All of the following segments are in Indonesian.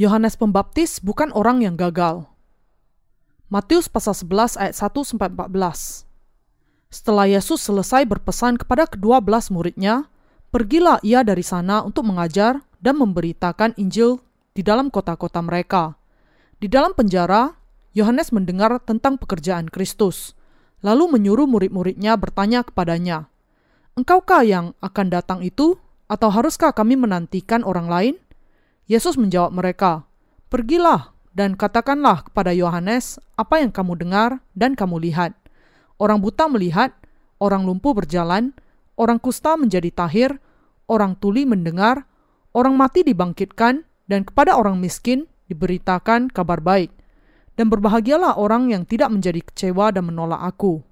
Yohanes Pembaptis bukan orang yang gagal. Matius pasal 11 ayat 1 sampai 14. Setelah Yesus selesai berpesan kepada kedua belas muridnya, pergilah ia dari sana untuk mengajar dan memberitakan Injil di dalam kota-kota mereka. Di dalam penjara, Yohanes mendengar tentang pekerjaan Kristus, lalu menyuruh murid-muridnya bertanya kepadanya, Engkaukah yang akan datang itu, atau haruskah kami menantikan orang lain? Yesus menjawab mereka, Pergilah dan katakanlah kepada Yohanes apa yang kamu dengar dan kamu lihat. Orang buta melihat, orang lumpuh berjalan, orang kusta menjadi tahir, orang tuli mendengar, orang mati dibangkitkan, dan kepada orang miskin diberitakan kabar baik. Dan berbahagialah orang yang tidak menjadi kecewa dan menolak aku.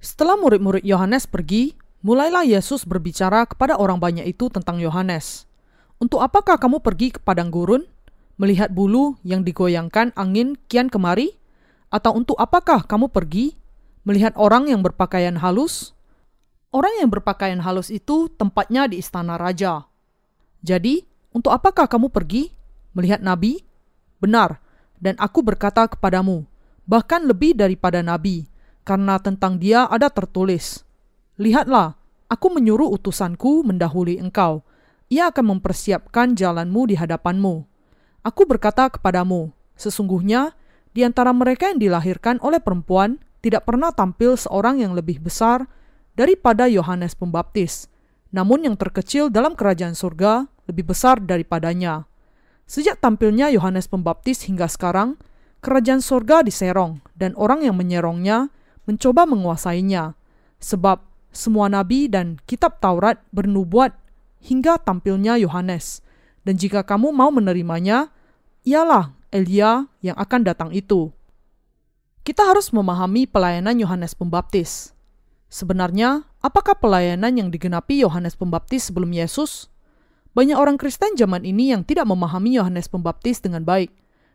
Setelah murid-murid Yohanes pergi, mulailah Yesus berbicara kepada orang banyak itu tentang Yohanes. Untuk apakah kamu pergi ke padang gurun, melihat bulu yang digoyangkan angin kian kemari? Atau untuk apakah kamu pergi, melihat orang yang berpakaian halus? Orang yang berpakaian halus itu tempatnya di istana raja. Jadi, untuk apakah kamu pergi, melihat nabi? Benar, dan aku berkata kepadamu, bahkan lebih daripada nabi, karena tentang dia ada tertulis, Lihatlah, aku menyuruh utusanku mendahului engkau, ia akan mempersiapkan jalanmu di hadapanmu. Aku berkata kepadamu, sesungguhnya di antara mereka yang dilahirkan oleh perempuan tidak pernah tampil seorang yang lebih besar daripada Yohanes Pembaptis, namun yang terkecil dalam kerajaan surga lebih besar daripadanya. Sejak tampilnya Yohanes Pembaptis hingga sekarang, kerajaan surga diserong dan orang yang menyerongnya mencoba menguasainya, sebab semua nabi dan kitab Taurat bernubuat hingga tampilnya Yohanes. Dan jika kamu mau menerimanya, ialah Elia yang akan datang itu. Kita harus memahami pelayanan Yohanes Pembaptis. Sebenarnya, apakah pelayanan yang digenapi Yohanes Pembaptis sebelum Yesus? Banyak orang Kristen zaman ini yang tidak memahami Yohanes Pembaptis dengan baik,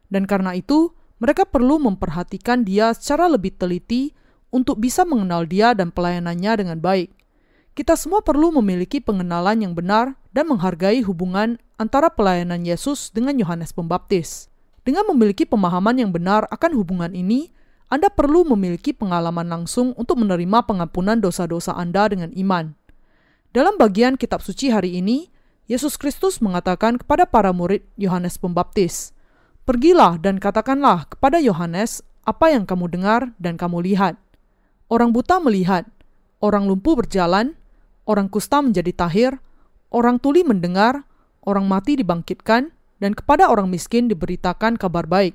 dan karena itu mereka perlu memperhatikan dia secara lebih teliti untuk bisa mengenal dia dan pelayanannya dengan baik. Kita semua perlu memiliki pengenalan yang benar dan menghargai hubungan antara pelayanan Yesus dengan Yohanes Pembaptis. Dengan memiliki pemahaman yang benar akan hubungan ini, Anda perlu memiliki pengalaman langsung untuk menerima pengampunan dosa-dosa Anda dengan iman. Dalam bagian kitab suci hari ini, Yesus Kristus mengatakan kepada para murid Yohanes Pembaptis, "Pergilah dan katakanlah kepada Yohanes apa yang kamu dengar dan kamu lihat. Orang buta melihat, orang lumpuh berjalan, orang kusta menjadi tahir, orang tuli mendengar, orang mati dibangkitkan, dan kepada orang miskin diberitakan kabar baik.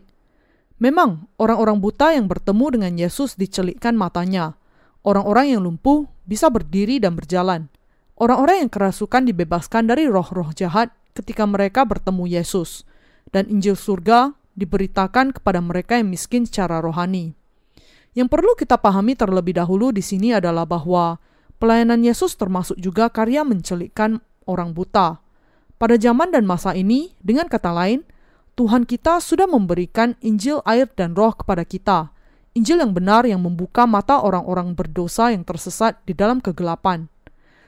Memang, orang-orang buta yang bertemu dengan Yesus dicelikkan matanya. Orang-orang yang lumpuh bisa berdiri dan berjalan. Orang-orang yang kerasukan dibebaskan dari roh-roh jahat ketika mereka bertemu Yesus. Dan Injil surga diberitakan kepada mereka yang miskin secara rohani. Yang perlu kita pahami terlebih dahulu di sini adalah bahwa Pelayanan Yesus termasuk juga karya mencelikkan orang buta. Pada zaman dan masa ini, dengan kata lain, Tuhan kita sudah memberikan Injil air dan roh kepada kita. Injil yang benar yang membuka mata orang-orang berdosa yang tersesat di dalam kegelapan.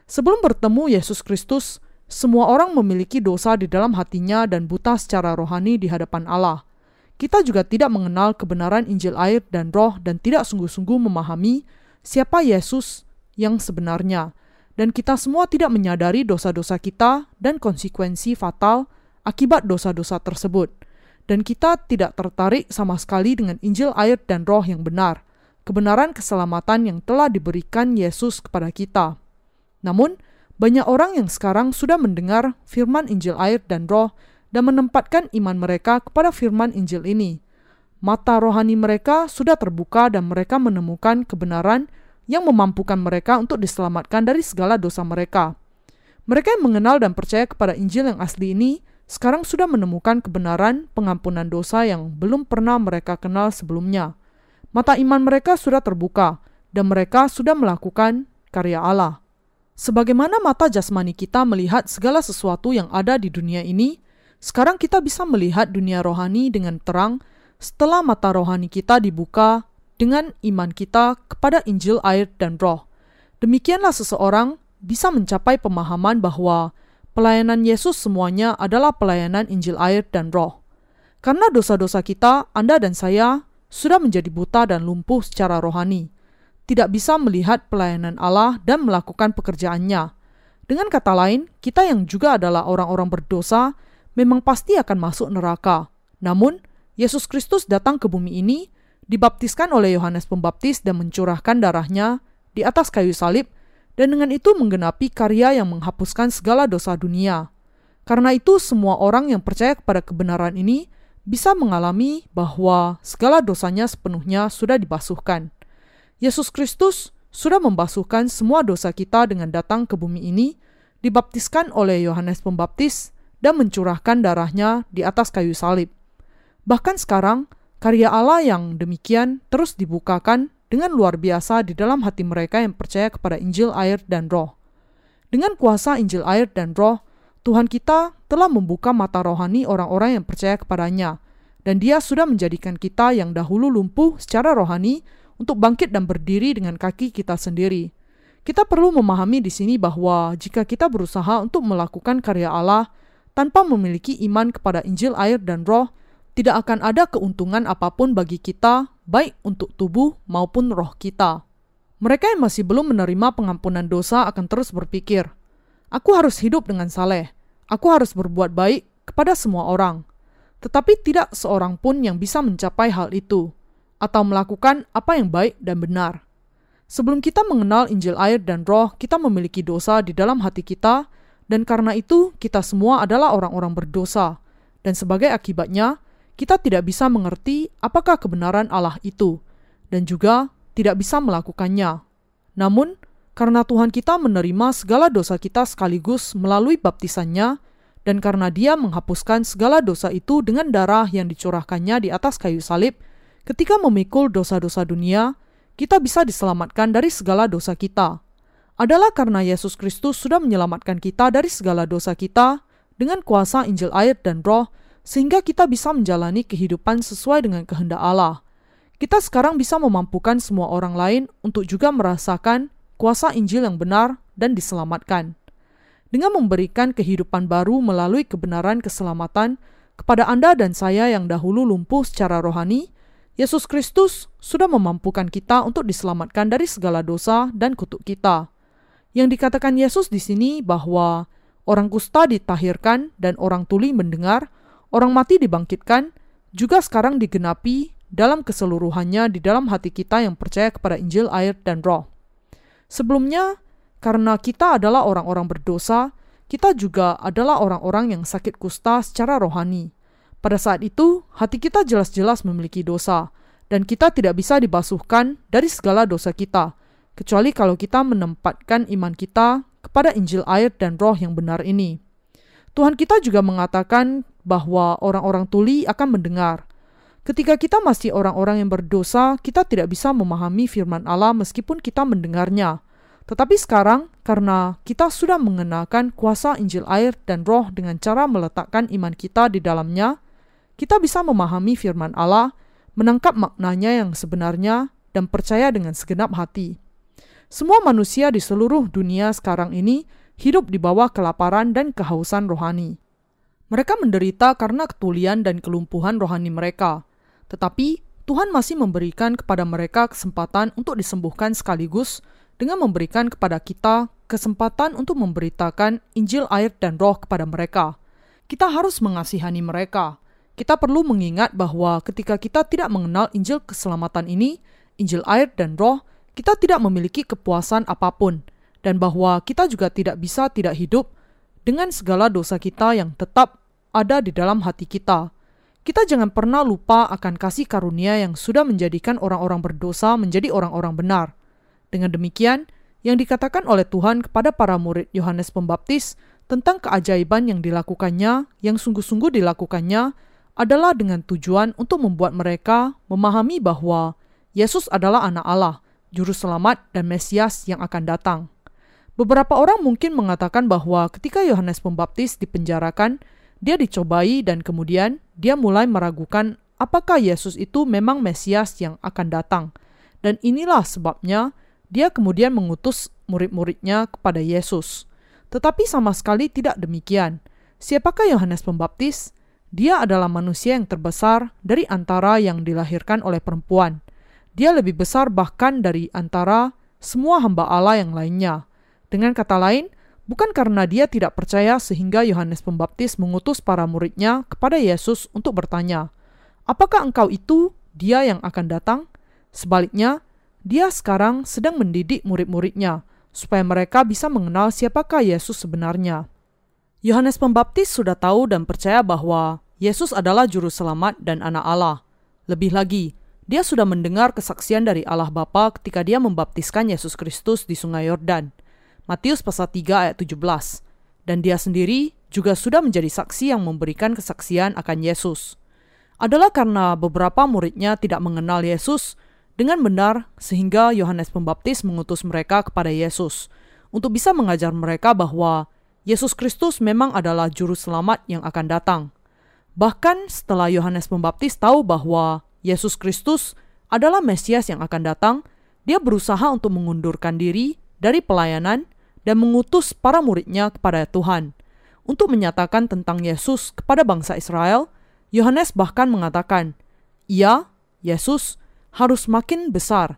Sebelum bertemu Yesus Kristus, semua orang memiliki dosa di dalam hatinya dan buta secara rohani di hadapan Allah. Kita juga tidak mengenal kebenaran Injil air dan roh dan tidak sungguh-sungguh memahami siapa Yesus yang sebenarnya, dan kita semua tidak menyadari dosa-dosa kita dan konsekuensi fatal akibat dosa-dosa tersebut. Dan kita tidak tertarik sama sekali dengan Injil air dan roh yang benar, kebenaran keselamatan yang telah diberikan Yesus kepada kita. Namun, banyak orang yang sekarang sudah mendengar firman Injil air dan roh dan menempatkan iman mereka kepada firman Injil ini. Mata rohani mereka sudah terbuka dan mereka menemukan kebenaran yang memampukan mereka untuk diselamatkan dari segala dosa mereka. Mereka yang mengenal dan percaya kepada Injil yang asli ini sekarang sudah menemukan kebenaran pengampunan dosa yang belum pernah mereka kenal sebelumnya. Mata iman mereka sudah terbuka dan mereka sudah melakukan karya Allah. Sebagaimana mata jasmani kita melihat segala sesuatu yang ada di dunia ini, sekarang kita bisa melihat dunia rohani dengan terang setelah mata rohani kita dibuka dengan iman kita kepada Injil, air, dan Roh. Demikianlah seseorang bisa mencapai pemahaman bahwa pelayanan Yesus semuanya adalah pelayanan Injil, air, dan Roh. Karena dosa-dosa kita, Anda dan saya sudah menjadi buta dan lumpuh secara rohani, tidak bisa melihat pelayanan Allah dan melakukan pekerjaannya. Dengan kata lain, kita yang juga adalah orang-orang berdosa memang pasti akan masuk neraka. Namun, Yesus Kristus datang ke bumi ini, dibaptiskan oleh Yohanes Pembaptis dan mencurahkan darahnya di atas kayu salib, dan dengan itu menggenapi karya yang menghapuskan segala dosa dunia. Karena itu, semua orang yang percaya kepada kebenaran ini bisa mengalami bahwa segala dosanya sepenuhnya sudah dibasuhkan. Yesus Kristus sudah membasuhkan semua dosa kita dengan datang ke bumi ini, dibaptiskan oleh Yohanes Pembaptis, dan mencurahkan darahnya di atas kayu salib. Bahkan sekarang, karya Allah yang demikian terus dibukakan dengan luar biasa di dalam hati mereka yang percaya kepada Injil, air, dan Roh. Dengan kuasa Injil, air, dan Roh, Tuhan kita telah membuka mata rohani orang-orang yang percaya kepadanya, dan Dia sudah menjadikan kita yang dahulu lumpuh secara rohani untuk bangkit dan berdiri dengan kaki kita sendiri. Kita perlu memahami di sini bahwa jika kita berusaha untuk melakukan karya Allah tanpa memiliki iman kepada Injil, air, dan Roh, tidak akan ada keuntungan apa pun bagi kita, baik untuk tubuh maupun roh kita. Mereka yang masih belum menerima pengampunan dosa akan terus berpikir, "Aku harus hidup dengan saleh, Aku harus berbuat baik kepada semua orang, tetapi tidak seorang pun yang bisa mencapai hal itu atau melakukan apa yang baik dan benar. Sebelum kita mengenal Injil air dan roh, kita memiliki dosa di dalam hati kita, dan karena itu kita semua adalah orang-orang berdosa, dan sebagai akibatnya, kita tidak bisa mengerti apakah kebenaran Allah itu, dan juga tidak bisa melakukannya. Namun, karena Tuhan kita menerima segala dosa kita sekaligus melalui baptisannya, dan karena dia menghapuskan segala dosa itu dengan darah yang dicurahkannya di atas kayu salib, ketika memikul dosa-dosa dunia, kita bisa diselamatkan dari segala dosa kita. Adalah karena Yesus Kristus sudah menyelamatkan kita dari segala dosa kita dengan kuasa Injil air dan roh, sehingga kita bisa menjalani kehidupan sesuai dengan kehendak Allah. Kita sekarang bisa memampukan semua orang lain untuk juga merasakan kuasa Injil yang benar dan diselamatkan. Dengan memberikan kehidupan baru melalui kebenaran keselamatan kepada Anda dan saya yang dahulu lumpuh secara rohani, Yesus Kristus sudah memampukan kita untuk diselamatkan dari segala dosa dan kutuk kita. Yang dikatakan Yesus di sini bahwa orang kusta ditahirkan dan orang tuli mendengar, orang mati dibangkitkan, juga sekarang digenapi dalam keseluruhannya di dalam hati kita yang percaya kepada Injil, air, dan Roh. Sebelumnya, karena kita adalah orang-orang berdosa, kita juga adalah orang-orang yang sakit kusta secara rohani. Pada saat itu, hati kita jelas-jelas memiliki dosa, dan kita tidak bisa dibasuhkan dari segala dosa kita, kecuali kalau kita menempatkan iman kita kepada Injil air dan roh yang benar ini. Tuhan kita juga mengatakan bahwa orang-orang tuli akan mendengar. Ketika kita masih orang-orang yang berdosa, kita tidak bisa memahami firman Allah meskipun kita mendengarnya. Tetapi sekarang, karena kita sudah mengenalkan kuasa Injil air dan roh dengan cara meletakkan iman kita di dalamnya, kita bisa memahami firman Allah, menangkap maknanya yang sebenarnya, dan percaya dengan segenap hati. Semua manusia di seluruh dunia sekarang ini hidup di bawah kelaparan dan kehausan rohani. Mereka menderita karena ketulian dan kelumpuhan rohani mereka. Tetapi Tuhan masih memberikan kepada mereka kesempatan untuk disembuhkan sekaligus dengan memberikan kepada kita kesempatan untuk memberitakan Injil air dan roh kepada mereka. Kita harus mengasihani mereka. Kita perlu mengingat bahwa ketika kita tidak mengenal Injil keselamatan ini, Injil air dan roh, kita tidak memiliki kepuasan apa pun, dan bahwa kita juga tidak bisa tidak hidup dengan segala dosa kita yang tetap ada di dalam hati kita kita jangan pernah lupa akan kasih karunia yang sudah menjadikan orang-orang berdosa menjadi orang-orang benar. Dengan demikian, yang dikatakan oleh Tuhan kepada para murid Yohanes Pembaptis tentang keajaiban yang dilakukannya, yang sungguh-sungguh dilakukannya, adalah dengan tujuan untuk membuat mereka memahami bahwa Yesus adalah Anak Allah, Juru Selamat, dan Mesias yang akan datang. Beberapa orang mungkin mengatakan bahwa ketika Yohanes Pembaptis dipenjarakan, dia dicobai dan kemudian dia mulai meragukan apakah Yesus itu memang Mesias yang akan datang. Dan inilah sebabnya dia kemudian mengutus murid-muridnya kepada Yesus. Tetapi sama sekali tidak demikian. Siapakah Yohanes Pembaptis? Dia adalah manusia yang terbesar dari antara yang dilahirkan oleh perempuan. Dia lebih besar bahkan dari antara semua hamba Allah yang lainnya. Dengan kata lain, bukan karena dia tidak percaya sehingga Yohanes Pembaptis mengutus para muridnya kepada Yesus untuk bertanya, "Apakah engkau itu dia yang akan datang?" Sebaliknya, dia sekarang sedang mendidik murid-muridnya supaya mereka bisa mengenal siapakah Yesus sebenarnya. Yohanes Pembaptis sudah tahu dan percaya bahwa Yesus adalah juru selamat dan anak Allah. Lebih lagi, dia sudah mendengar kesaksian dari Allah Bapa ketika dia membaptiskan Yesus Kristus di Sungai Yordan. Matius pasal 3 ayat 17. Dan dia sendiri juga sudah menjadi saksi yang memberikan kesaksian akan Yesus. Adalah karena beberapa muridnya tidak mengenal Yesus dengan benar sehingga Yohanes Pembaptis mengutus mereka kepada Yesus untuk bisa mengajar mereka bahwa Yesus Kristus memang adalah juru selamat yang akan datang. Bahkan setelah Yohanes Pembaptis tahu bahwa Yesus Kristus adalah Mesias yang akan datang, dia berusaha untuk mengundurkan diri dari pelayanan dan mengutus para muridnya kepada Tuhan. Untuk menyatakan tentang Yesus kepada bangsa Israel, Yohanes bahkan mengatakan, "Ia, Yesus, harus makin besar,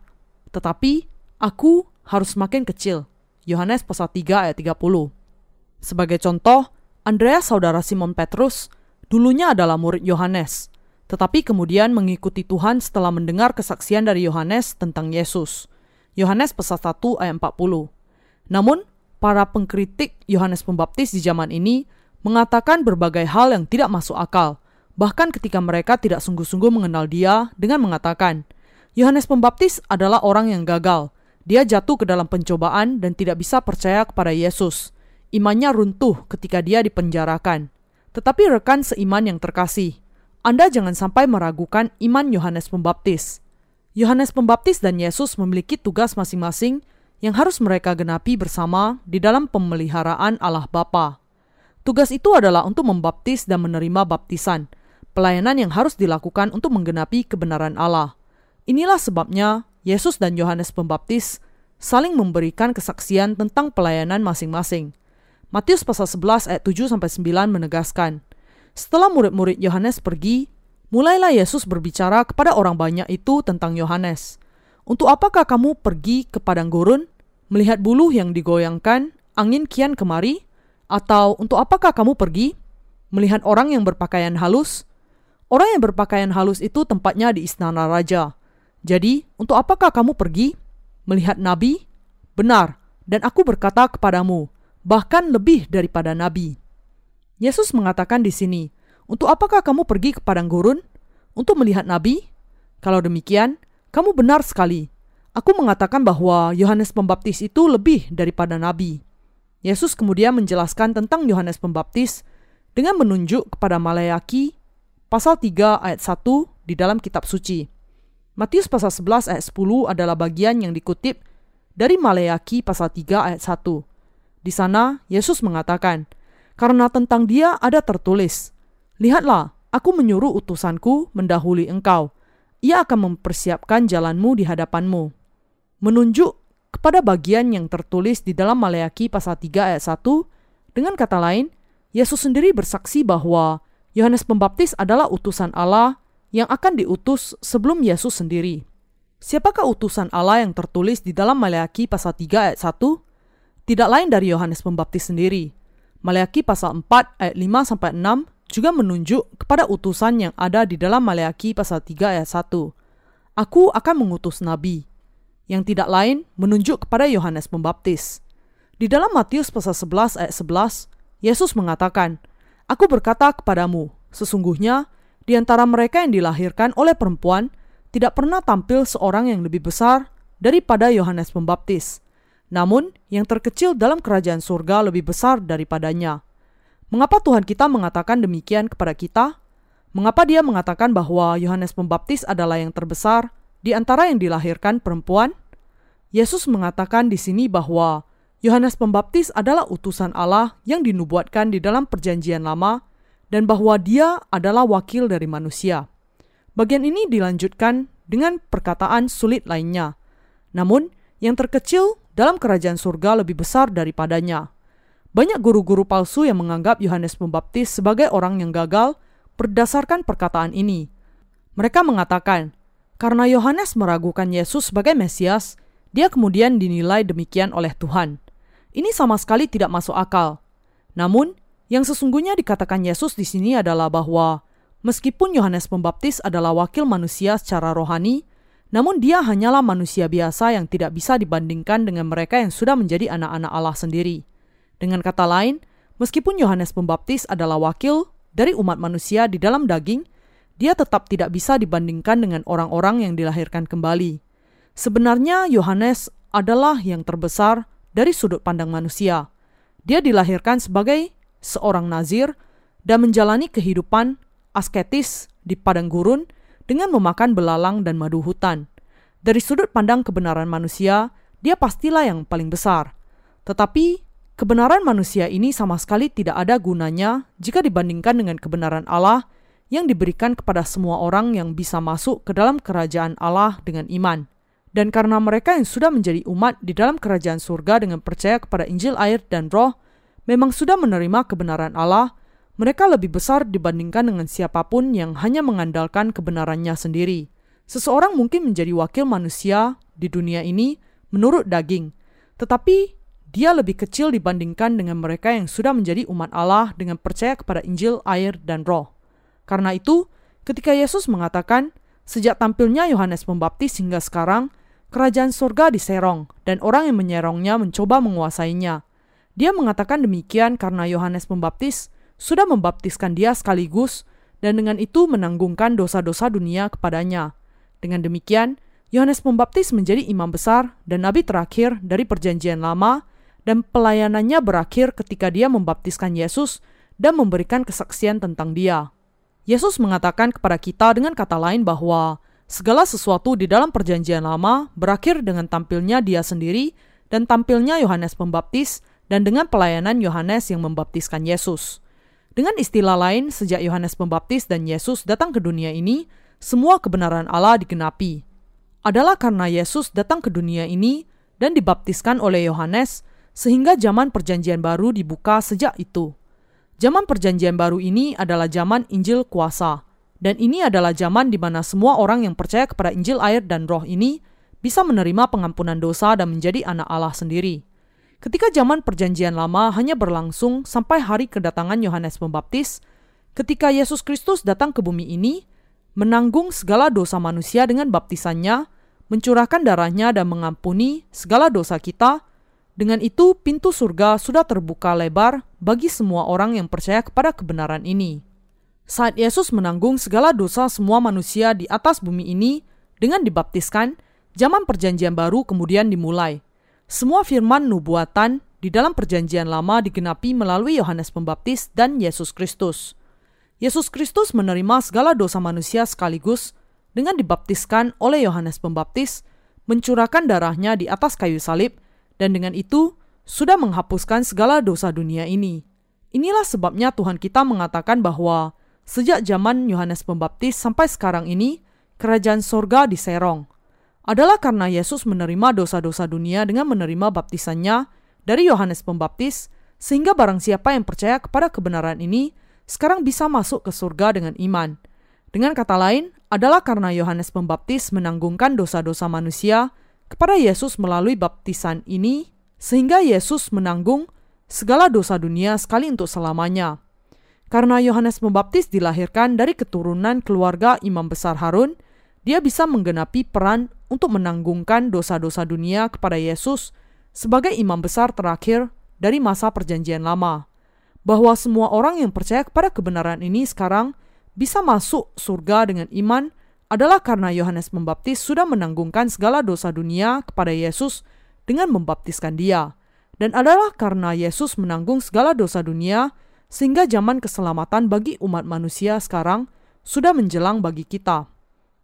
tetapi aku harus makin kecil." Yohanes pasal 3 ayat 30. Sebagai contoh, Andreas saudara Simon Petrus dulunya adalah murid Yohanes, tetapi kemudian mengikuti Tuhan setelah mendengar kesaksian dari Yohanes tentang Yesus. Yohanes pasal 1 ayat 40. Namun, para pengkritik Yohanes Pembaptis di zaman ini mengatakan berbagai hal yang tidak masuk akal, bahkan ketika mereka tidak sungguh-sungguh mengenal dia dengan mengatakan, Yohanes Pembaptis adalah orang yang gagal. Dia jatuh ke dalam pencobaan dan tidak bisa percaya kepada Yesus imannya runtuh ketika dia dipenjarakan. Tetapi rekan seiman yang terkasih, Anda jangan sampai meragukan iman Yohanes Pembaptis. Yohanes Pembaptis dan Yesus memiliki tugas masing-masing yang harus mereka genapi bersama di dalam pemeliharaan Allah Bapa. Tugas itu adalah untuk membaptis dan menerima baptisan, pelayanan yang harus dilakukan untuk menggenapi kebenaran Allah. Inilah sebabnya Yesus dan Yohanes Pembaptis saling memberikan kesaksian tentang pelayanan masing-masing. Matius pasal 11 ayat 7 sampai 9 menegaskan, setelah murid-murid Yohanes pergi, mulailah Yesus berbicara kepada orang banyak itu tentang Yohanes. Untuk apakah kamu pergi ke padang gurun, melihat buluh yang digoyangkan, angin kian kemari? Atau untuk apakah kamu pergi, melihat orang yang berpakaian halus? Orang yang berpakaian halus itu tempatnya di istana raja. Jadi, untuk apakah kamu pergi, melihat nabi? Benar, dan aku berkata kepadamu, bahkan lebih daripada nabi. Yesus mengatakan di sini, "Untuk apakah kamu pergi ke padang gurun? Untuk melihat nabi? Kalau demikian, kamu benar sekali. Aku mengatakan bahwa Yohanes Pembaptis itu lebih daripada nabi." Yesus kemudian menjelaskan tentang Yohanes Pembaptis dengan menunjuk kepada Malayaki pasal 3 ayat 1 di dalam kitab suci. Matius pasal 11 ayat 10 adalah bagian yang dikutip dari Malayaki pasal 3 ayat 1. Di sana, Yesus mengatakan, "Karena tentang dia ada tertulis, Lihatlah, aku menyuruh utusanku mendahului engkau. Ia akan mempersiapkan jalanmu di hadapanmu." Menunjuk kepada bagian yang tertulis di dalam Maleaki pasal 3 ayat 1, dengan kata lain, Yesus sendiri bersaksi bahwa Yohanes Pembaptis adalah utusan Allah yang akan diutus sebelum Yesus sendiri. Siapakah utusan Allah yang tertulis di dalam Maleaki pasal 3 ayat 1? tidak lain dari Yohanes Pembaptis sendiri. Maleaki pasal 4 ayat 5 sampai 6 juga menunjuk kepada utusan yang ada di dalam Maleaki pasal 3 ayat 1. Aku akan mengutus nabi. Yang tidak lain menunjuk kepada Yohanes Pembaptis. Di dalam Matius pasal 11 ayat 11, Yesus mengatakan, Aku berkata kepadamu, sesungguhnya di antara mereka yang dilahirkan oleh perempuan tidak pernah tampil seorang yang lebih besar daripada Yohanes Pembaptis namun, yang terkecil dalam kerajaan surga lebih besar daripadanya. Mengapa Tuhan kita mengatakan demikian kepada kita? Mengapa dia mengatakan bahwa Yohanes Pembaptis adalah yang terbesar di antara yang dilahirkan perempuan? Yesus mengatakan di sini bahwa Yohanes Pembaptis adalah utusan Allah yang dinubuatkan di dalam Perjanjian Lama dan bahwa dia adalah wakil dari manusia. Bagian ini dilanjutkan dengan perkataan sulit lainnya. Namun, yang terkecil dalam kerajaan surga lebih besar daripadanya. Banyak guru-guru palsu yang menganggap Yohanes Pembaptis sebagai orang yang gagal berdasarkan perkataan ini. Mereka mengatakan, karena Yohanes meragukan Yesus sebagai Mesias, dia kemudian dinilai demikian oleh Tuhan. Ini sama sekali tidak masuk akal. Namun, yang sesungguhnya dikatakan Yesus di sini adalah bahwa meskipun Yohanes Pembaptis adalah wakil manusia secara rohani, namun dia hanyalah manusia biasa yang tidak bisa dibandingkan dengan mereka yang sudah menjadi anak-anak Allah sendiri. Dengan kata lain, meskipun Yohanes Pembaptis adalah wakil dari umat manusia di dalam daging, dia tetap tidak bisa dibandingkan dengan orang-orang yang dilahirkan kembali. Sebenarnya Yohanes adalah yang terbesar dari sudut pandang manusia. Dia dilahirkan sebagai seorang nazir dan menjalani kehidupan asketis di padang gurun dengan memakan belalang dan madu hutan. Dari sudut pandang kebenaran manusia, dia pastilah yang paling besar. Tetapi kebenaran manusia ini sama sekali tidak ada gunanya jika dibandingkan dengan kebenaran Allah yang diberikan kepada semua orang yang bisa masuk ke dalam kerajaan Allah dengan iman. Dan karena mereka yang sudah menjadi umat di dalam kerajaan surga dengan percaya kepada Injil air dan roh, memang sudah menerima kebenaran Allah, mereka lebih besar dibandingkan dengan siapa pun yang hanya mengandalkan kebenarannya sendiri. Seseorang mungkin menjadi wakil manusia di dunia ini menurut daging, tetapi dia lebih kecil dibandingkan dengan mereka yang sudah menjadi umat Allah dengan percaya kepada Injil, air, dan roh. Karena itu, ketika Yesus mengatakan, sejak tampilnya Yohanes Pembaptis hingga sekarang, kerajaan surga diserong, dan orang yang menyerongnya mencoba menguasainya. Dia mengatakan demikian karena Yohanes Pembaptis sudah membaptiskan dia sekaligus dan dengan itu menanggungkan dosa-dosa dunia kepadanya. Dengan demikian, Yohanes Pembaptis menjadi imam besar dan nabi terakhir dari Perjanjian Lama, dan pelayanannya berakhir ketika dia membaptiskan Yesus dan memberikan kesaksian tentang Dia. Yesus mengatakan kepada kita dengan kata lain bahwa segala sesuatu di dalam Perjanjian Lama berakhir dengan tampilnya Dia sendiri dan tampilnya Yohanes Pembaptis, dan dengan pelayanan Yohanes yang membaptiskan Yesus. Dengan istilah lain, sejak Yohanes Pembaptis dan Yesus datang ke dunia ini, semua kebenaran Allah digenapi. Adalah karena Yesus datang ke dunia ini dan dibaptiskan oleh Yohanes, sehingga zaman Perjanjian Baru dibuka sejak itu. Zaman Perjanjian Baru ini adalah zaman Injil kuasa, dan ini adalah zaman di mana semua orang yang percaya kepada Injil air dan Roh ini bisa menerima pengampunan dosa dan menjadi anak Allah sendiri. Ketika zaman Perjanjian Lama hanya berlangsung sampai hari kedatangan Yohanes Pembaptis, ketika Yesus Kristus datang ke bumi ini, menanggung segala dosa manusia dengan baptisannya, mencurahkan darahnya dan mengampuni segala dosa kita, dengan itu pintu surga sudah terbuka lebar bagi semua orang yang percaya kepada kebenaran ini. Saat Yesus menanggung segala dosa semua manusia di atas bumi ini dengan dibaptiskan, zaman perjanjian baru kemudian dimulai – semua firman nubuatan di dalam Perjanjian Lama digenapi melalui Yohanes Pembaptis dan Yesus Kristus. Yesus Kristus menerima segala dosa manusia sekaligus dengan dibaptiskan oleh Yohanes Pembaptis, mencurahkan darahnya di atas kayu salib, dan dengan itu sudah menghapuskan segala dosa dunia ini. Inilah sebabnya Tuhan kita mengatakan bahwa sejak zaman Yohanes Pembaptis sampai sekarang ini, kerajaan sorga diserong adalah karena Yesus menerima dosa-dosa dunia dengan menerima baptisannya dari Yohanes Pembaptis, sehingga barang siapa yang percaya kepada kebenaran ini sekarang bisa masuk ke surga dengan iman. Dengan kata lain, adalah karena Yohanes Pembaptis menanggungkan dosa-dosa manusia kepada Yesus melalui baptisan ini, sehingga Yesus menanggung segala dosa dunia sekali untuk selamanya. Karena Yohanes Pembaptis dilahirkan dari keturunan keluarga Imam Besar Harun, dia bisa menggenapi peran untuk menanggungkan dosa-dosa dunia kepada Yesus sebagai imam besar terakhir dari masa Perjanjian Lama. Bahwa semua orang yang percaya kepada kebenaran ini sekarang bisa masuk surga dengan iman adalah karena Yohanes Pembaptis sudah menanggungkan segala dosa dunia kepada Yesus dengan membaptiskan dia. Dan adalah karena Yesus menanggung segala dosa dunia sehingga zaman keselamatan bagi umat manusia sekarang sudah menjelang bagi kita.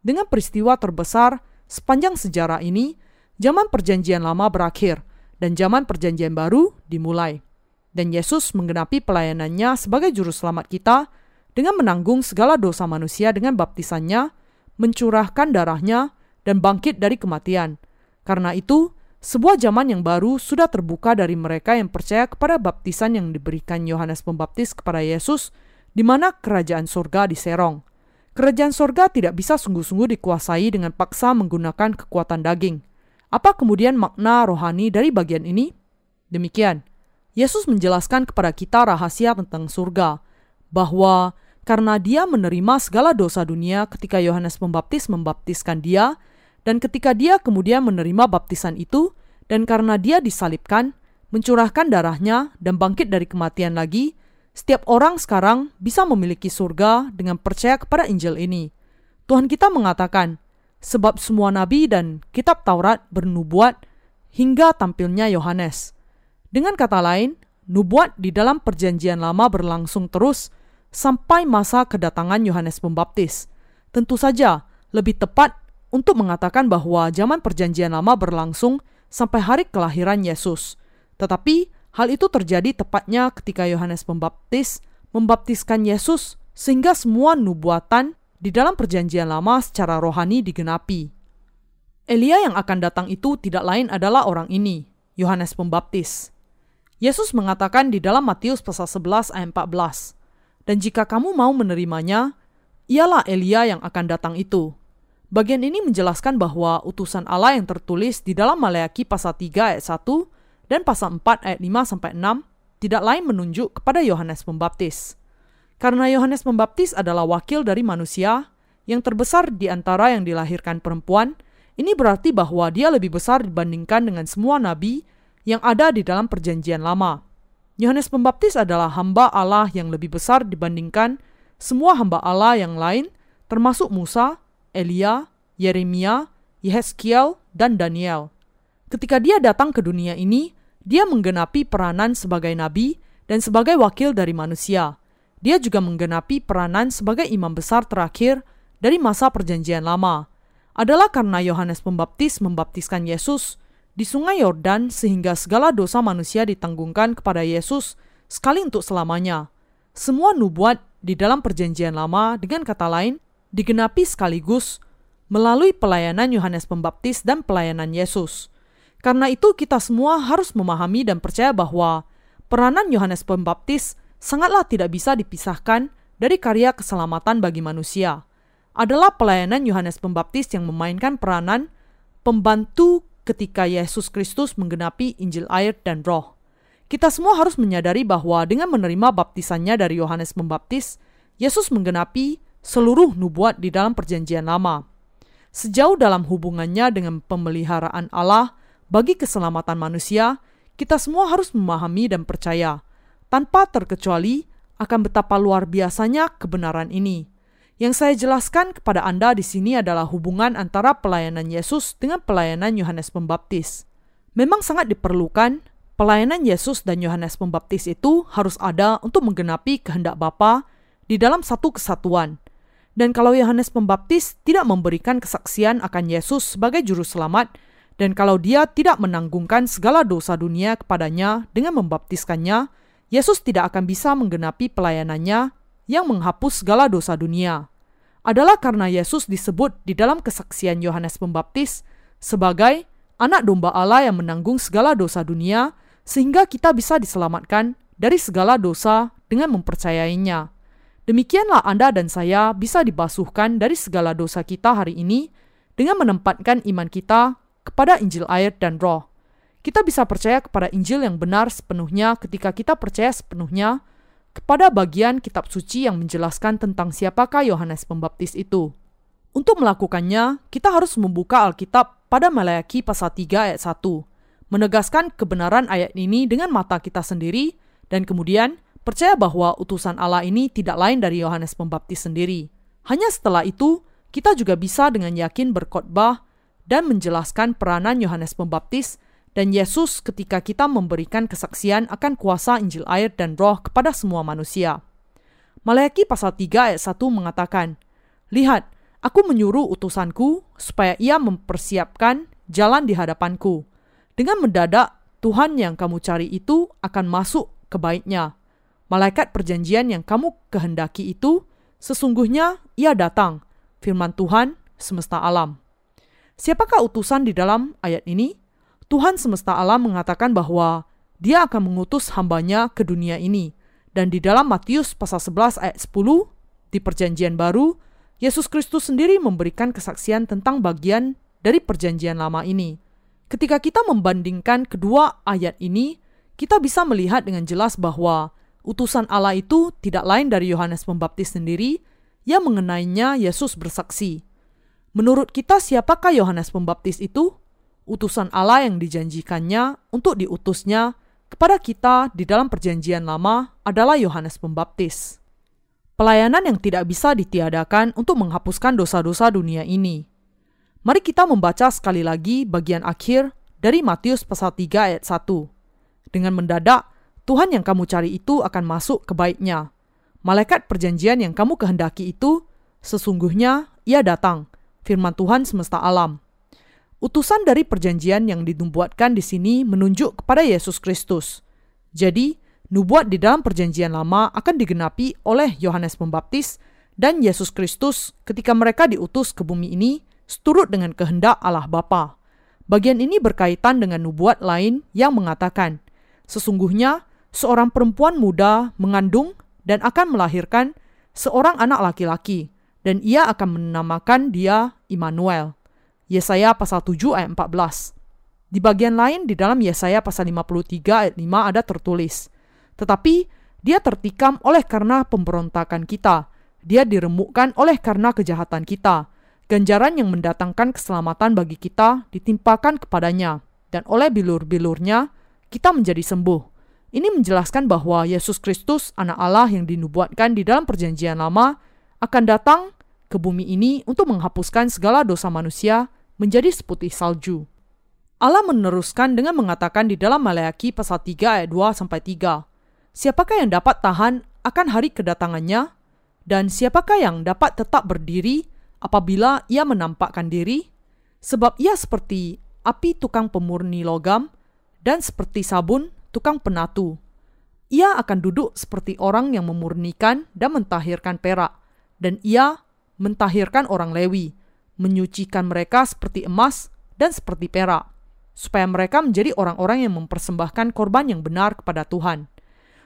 Dengan peristiwa terbesar sepanjang sejarah ini, zaman Perjanjian Lama berakhir dan zaman Perjanjian Baru dimulai. Dan Yesus menggenapi pelayanannya sebagai juru selamat kita dengan menanggung segala dosa manusia dengan baptisannya, mencurahkan darahnya, dan bangkit dari kematian. Karena itu, sebuah zaman yang baru sudah terbuka dari mereka yang percaya kepada baptisan yang diberikan Yohanes Pembaptis kepada Yesus di mana kerajaan surga diserong. Kerajaan surga tidak bisa sungguh-sungguh dikuasai dengan paksa menggunakan kekuatan daging. Apa kemudian makna rohani dari bagian ini? Demikian, Yesus menjelaskan kepada kita rahasia tentang surga, bahwa karena dia menerima segala dosa dunia ketika Yohanes Pembaptis membaptiskan dia, dan ketika dia kemudian menerima baptisan itu, dan karena dia disalibkan, mencurahkan darahnya, dan bangkit dari kematian lagi, setiap orang sekarang bisa memiliki surga dengan percaya kepada Injil ini. Tuhan kita mengatakan, sebab semua nabi dan kitab Taurat bernubuat hingga tampilnya Yohanes. Dengan kata lain, nubuat di dalam perjanjian lama berlangsung terus sampai masa kedatangan Yohanes Pembaptis. Tentu saja, lebih tepat untuk mengatakan bahwa zaman Perjanjian Lama berlangsung sampai hari kelahiran Yesus. Tetapi hal itu terjadi tepatnya ketika Yohanes Pembaptis membaptiskan Yesus sehingga semua nubuatan di dalam Perjanjian Lama secara rohani digenapi. Elia yang akan datang itu tidak lain adalah orang ini, Yohanes Pembaptis. Yesus mengatakan di dalam Matius pasal 11 ayat 14, "Dan jika kamu mau menerimanya, ialah Elia yang akan datang itu." Bagian ini menjelaskan bahwa utusan Allah yang tertulis di dalam Maleakhi pasal 3 ayat 1 dan pasal 4 ayat 5 sampai 6 tidak lain menunjuk kepada Yohanes Pembaptis. Karena Yohanes Pembaptis adalah wakil dari manusia yang terbesar di antara yang dilahirkan perempuan, ini berarti bahwa dia lebih besar dibandingkan dengan semua nabi yang ada di dalam perjanjian lama. Yohanes Pembaptis adalah hamba Allah yang lebih besar dibandingkan semua hamba Allah yang lain, termasuk Musa, Elia, Yeremia, Yehezkiel, dan Daniel. Ketika dia datang ke dunia ini, dia menggenapi peranan sebagai nabi dan sebagai wakil dari manusia. Dia juga menggenapi peranan sebagai imam besar terakhir dari masa Perjanjian Lama. Adalah karena Yohanes Pembaptis membaptiskan Yesus di Sungai Yordan sehingga segala dosa manusia ditanggungkan kepada Yesus sekali untuk selamanya. Semua nubuat di dalam Perjanjian Lama, dengan kata lain, digenapi sekaligus melalui pelayanan Yohanes Pembaptis dan pelayanan Yesus. Karena itu kita semua harus memahami dan percaya bahwa peranan Yohanes Pembaptis sangatlah tidak bisa dipisahkan dari karya keselamatan bagi manusia. Adalah pelayanan Yohanes Pembaptis yang memainkan peranan pembantu ketika Yesus Kristus menggenapi Injil air dan roh. Kita semua harus menyadari bahwa dengan menerima baptisannya dari Yohanes Pembaptis, Yesus menggenapi seluruh nubuat di dalam Perjanjian Lama. Sejauh dalam hubungannya dengan pemeliharaan Allah bagi keselamatan manusia, kita semua harus memahami dan percaya, tanpa terkecuali akan betapa luar biasanya kebenaran ini. Yang saya jelaskan kepada Anda di sini adalah hubungan antara pelayanan Yesus dengan pelayanan Yohanes Pembaptis. Memang sangat diperlukan pelayanan Yesus dan Yohanes Pembaptis itu harus ada untuk menggenapi kehendak Bapa di dalam satu kesatuan, dan kalau Yohanes Pembaptis tidak memberikan kesaksian akan Yesus sebagai juru selamat, dan kalau dia tidak menanggungkan segala dosa dunia kepadanya dengan membaptiskannya, Yesus tidak akan bisa menggenapi pelayanannya yang menghapus segala dosa dunia. Adalah karena Yesus disebut di dalam kesaksian Yohanes Pembaptis sebagai anak domba Allah yang menanggung segala dosa dunia, sehingga kita bisa diselamatkan dari segala dosa dengan mempercayainya. Demikianlah Anda dan saya bisa dibasuhkan dari segala dosa kita hari ini dengan menempatkan iman kita kepada Injil air dan roh. Kita bisa percaya kepada Injil yang benar sepenuhnya ketika kita percaya sepenuhnya kepada bagian kitab suci yang menjelaskan tentang siapakah Yohanes Pembaptis itu. Untuk melakukannya, kita harus membuka Alkitab pada Maleakhi pasal 3 ayat 1, menegaskan kebenaran ayat ini dengan mata kita sendiri, dan kemudian percaya bahwa utusan Allah ini tidak lain dari Yohanes Pembaptis sendiri. Hanya setelah itu, kita juga bisa dengan yakin berkhotbah dan menjelaskan peranan Yohanes Pembaptis dan Yesus ketika kita memberikan kesaksian akan kuasa Injil air dan roh kepada semua manusia. Maleakhi pasal 3 ayat 1 mengatakan, Lihat, aku menyuruh utusanku supaya ia mempersiapkan jalan di hadapanku. Dengan mendadak, Tuhan yang kamu cari itu akan masuk ke baitnya malaikat perjanjian yang kamu kehendaki itu, sesungguhnya ia datang, firman Tuhan semesta alam. Siapakah utusan di dalam ayat ini? Tuhan semesta alam mengatakan bahwa dia akan mengutus hambanya ke dunia ini, Dan di dalam Matius pasal 11 ayat 10, di perjanjian baru, Yesus Kristus sendiri memberikan kesaksian tentang bagian dari perjanjian lama ini. Ketika kita membandingkan kedua ayat ini, kita bisa melihat dengan jelas bahwa utusan Allah itu tidak lain dari Yohanes Pembaptis sendiri yang mengenainya Yesus bersaksi. Menurut kita siapakah Yohanes Pembaptis itu? Utusan Allah yang dijanjikannya untuk diutusnya kepada kita di dalam perjanjian lama adalah Yohanes Pembaptis. Pelayanan yang tidak bisa ditiadakan untuk menghapuskan dosa-dosa dunia ini. Mari kita membaca sekali lagi bagian akhir dari Matius pasal 3 ayat 1. Dengan mendadak, Tuhan yang kamu cari itu akan masuk ke baiknya. Malaikat perjanjian yang kamu kehendaki itu, sesungguhnya ia datang, firman Tuhan semesta alam. Utusan dari perjanjian yang dinubuatkan di sini menunjuk kepada Yesus Kristus. Jadi, nubuat di dalam perjanjian lama akan digenapi oleh Yohanes Pembaptis dan Yesus Kristus ketika mereka diutus ke bumi ini seturut dengan kehendak Allah Bapa. Bagian ini berkaitan dengan nubuat lain yang mengatakan, sesungguhnya seorang perempuan muda mengandung dan akan melahirkan seorang anak laki-laki, dan ia akan menamakan dia Immanuel. Yesaya pasal 7 ayat 14. Di bagian lain di dalam Yesaya pasal 53 ayat 5 ada tertulis, Tetapi dia tertikam oleh karena pemberontakan kita, dia diremukkan oleh karena kejahatan kita. Ganjaran yang mendatangkan keselamatan bagi kita ditimpakan kepadanya, dan oleh bilur-bilurnya kita menjadi sembuh. Ini menjelaskan bahwa Yesus Kristus, Anak Allah yang dinubuatkan di dalam Perjanjian Lama, akan datang ke bumi ini untuk menghapuskan segala dosa manusia menjadi seputih salju. Allah meneruskan dengan mengatakan di dalam Maleakhi pasal 3 ayat 2 sampai 3. Siapakah yang dapat tahan akan hari kedatangannya dan siapakah yang dapat tetap berdiri apabila ia menampakkan diri? Sebab ia seperti api tukang pemurni logam dan seperti sabun tukang penatu. Ia akan duduk seperti orang yang memurnikan dan mentahirkan perak, dan ia mentahirkan orang Lewi, menyucikan mereka seperti emas dan seperti perak, supaya mereka menjadi orang-orang yang mempersembahkan korban yang benar kepada Tuhan.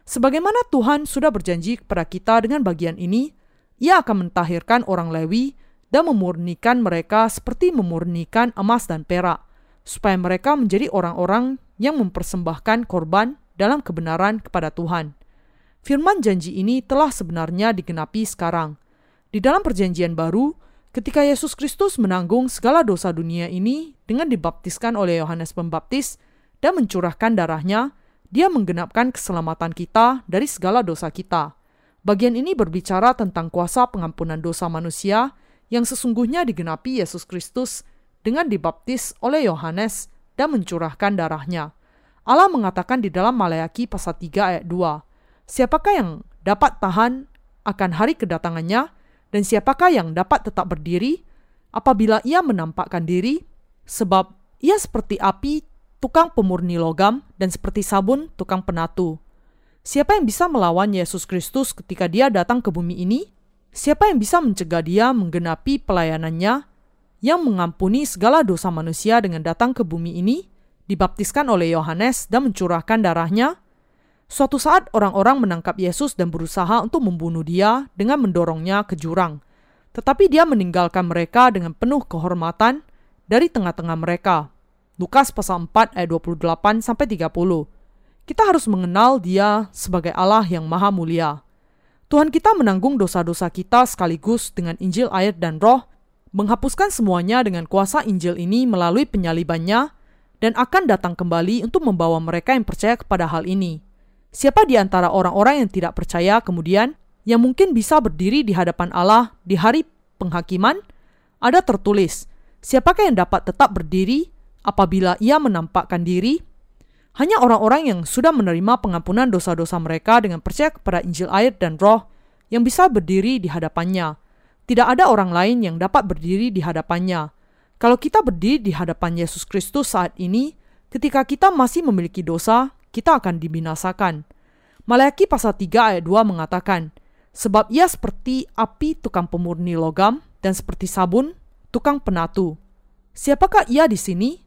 Sebagaimana Tuhan sudah berjanji kepada kita dengan bagian ini, ia akan mentahirkan orang Lewi dan memurnikan mereka seperti memurnikan emas dan perak, supaya mereka menjadi orang-orang yang mempersembahkan korban dalam kebenaran kepada Tuhan. Firman janji ini telah sebenarnya digenapi sekarang. Di dalam perjanjian baru, ketika Yesus Kristus menanggung segala dosa dunia ini dengan dibaptiskan oleh Yohanes Pembaptis dan mencurahkan darahnya, dia menggenapkan keselamatan kita dari segala dosa kita. Bagian ini berbicara tentang kuasa pengampunan dosa manusia yang sesungguhnya digenapi Yesus Kristus dengan dibaptis oleh Yohanes dan mencurahkan darahnya. Allah mengatakan di dalam Maleakhi pasal 3 ayat 2, Siapakah yang dapat tahan akan hari kedatangannya dan siapakah yang dapat tetap berdiri apabila ia menampakkan diri sebab ia seperti api tukang pemurni logam dan seperti sabun tukang penatu. Siapa yang bisa melawan Yesus Kristus ketika dia datang ke bumi ini? Siapa yang bisa mencegah dia menggenapi pelayanannya yang mengampuni segala dosa manusia dengan datang ke bumi ini, dibaptiskan oleh Yohanes dan mencurahkan darahnya, suatu saat orang-orang menangkap Yesus dan berusaha untuk membunuh dia dengan mendorongnya ke jurang. Tetapi dia meninggalkan mereka dengan penuh kehormatan dari tengah-tengah mereka. Lukas pasal 4 ayat 28 sampai 30. Kita harus mengenal dia sebagai Allah yang maha mulia. Tuhan kita menanggung dosa-dosa kita sekaligus dengan Injil air dan roh menghapuskan semuanya dengan kuasa Injil ini melalui penyalibannya dan akan datang kembali untuk membawa mereka yang percaya kepada hal ini. Siapa di antara orang-orang yang tidak percaya kemudian yang mungkin bisa berdiri di hadapan Allah di hari penghakiman? Ada tertulis, siapakah yang dapat tetap berdiri apabila ia menampakkan diri? Hanya orang-orang yang sudah menerima pengampunan dosa-dosa mereka dengan percaya kepada Injil air dan roh yang bisa berdiri di hadapannya tidak ada orang lain yang dapat berdiri di hadapannya. Kalau kita berdiri di hadapan Yesus Kristus saat ini, ketika kita masih memiliki dosa, kita akan dibinasakan. Maleakhi pasal 3 ayat 2 mengatakan, Sebab ia seperti api tukang pemurni logam dan seperti sabun tukang penatu. Siapakah ia di sini?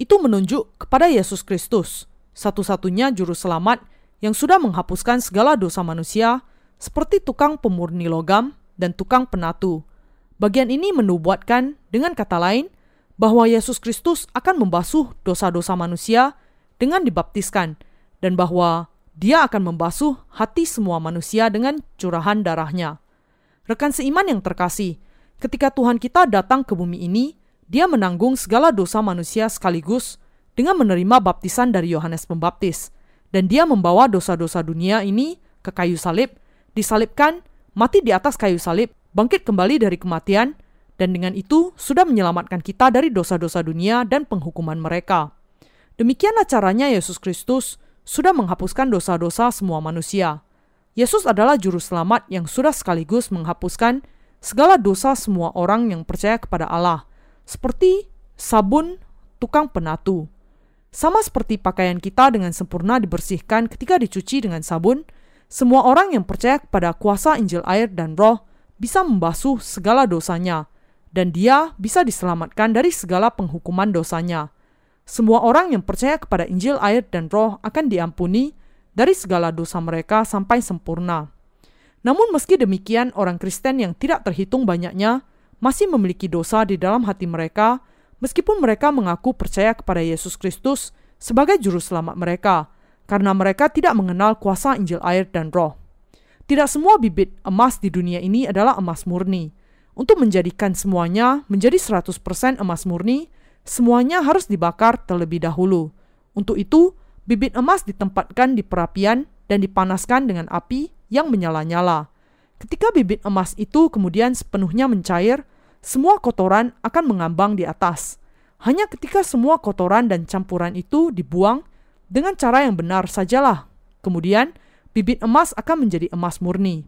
Itu menunjuk kepada Yesus Kristus, satu-satunya juru selamat yang sudah menghapuskan segala dosa manusia, seperti tukang pemurni logam dan tukang penatu. Bagian ini menubuatkan, dengan kata lain, bahwa Yesus Kristus akan membasuh dosa-dosa manusia dengan dibaptiskan, dan bahwa dia akan membasuh hati semua manusia dengan curahan darahnya. Rekan seiman yang terkasih, ketika Tuhan kita datang ke bumi ini, dia menanggung segala dosa manusia sekaligus dengan menerima baptisan dari Yohanes Pembaptis, dan dia membawa dosa-dosa dunia ini ke kayu salib, disalibkan, mati di atas kayu salib, bangkit kembali dari kematian, dan dengan itu sudah menyelamatkan kita dari dosa-dosa dunia dan penghukuman mereka. Demikianlah caranya Yesus Kristus sudah menghapuskan dosa-dosa semua manusia. Yesus adalah juru selamat yang sudah sekaligus menghapuskan segala dosa semua orang yang percaya kepada Allah, seperti sabun tukang penatu. Sama seperti pakaian kita dengan sempurna dibersihkan ketika dicuci dengan sabun, semua orang yang percaya kepada kuasa Injil air dan roh bisa membasuh segala dosanya, dan dia bisa diselamatkan dari segala penghukuman dosanya. Semua orang yang percaya kepada Injil, air, dan Roh akan diampuni dari segala dosa mereka sampai sempurna. Namun, meski demikian, orang Kristen yang tidak terhitung banyaknya masih memiliki dosa di dalam hati mereka, meskipun mereka mengaku percaya kepada Yesus Kristus sebagai Juru Selamat mereka, karena mereka tidak mengenal kuasa Injil, air, dan Roh. Tidak semua bibit emas di dunia ini adalah emas murni. Untuk menjadikan semuanya menjadi 100% emas murni, semuanya harus dibakar terlebih dahulu. Untuk itu, bibit emas ditempatkan di perapian dan dipanaskan dengan api yang menyala-nyala. Ketika bibit emas itu kemudian sepenuhnya mencair, semua kotoran akan mengambang di atas. Hanya ketika semua kotoran dan campuran itu dibuang dengan cara yang benar sajalah. Kemudian, bibit emas akan menjadi emas murni.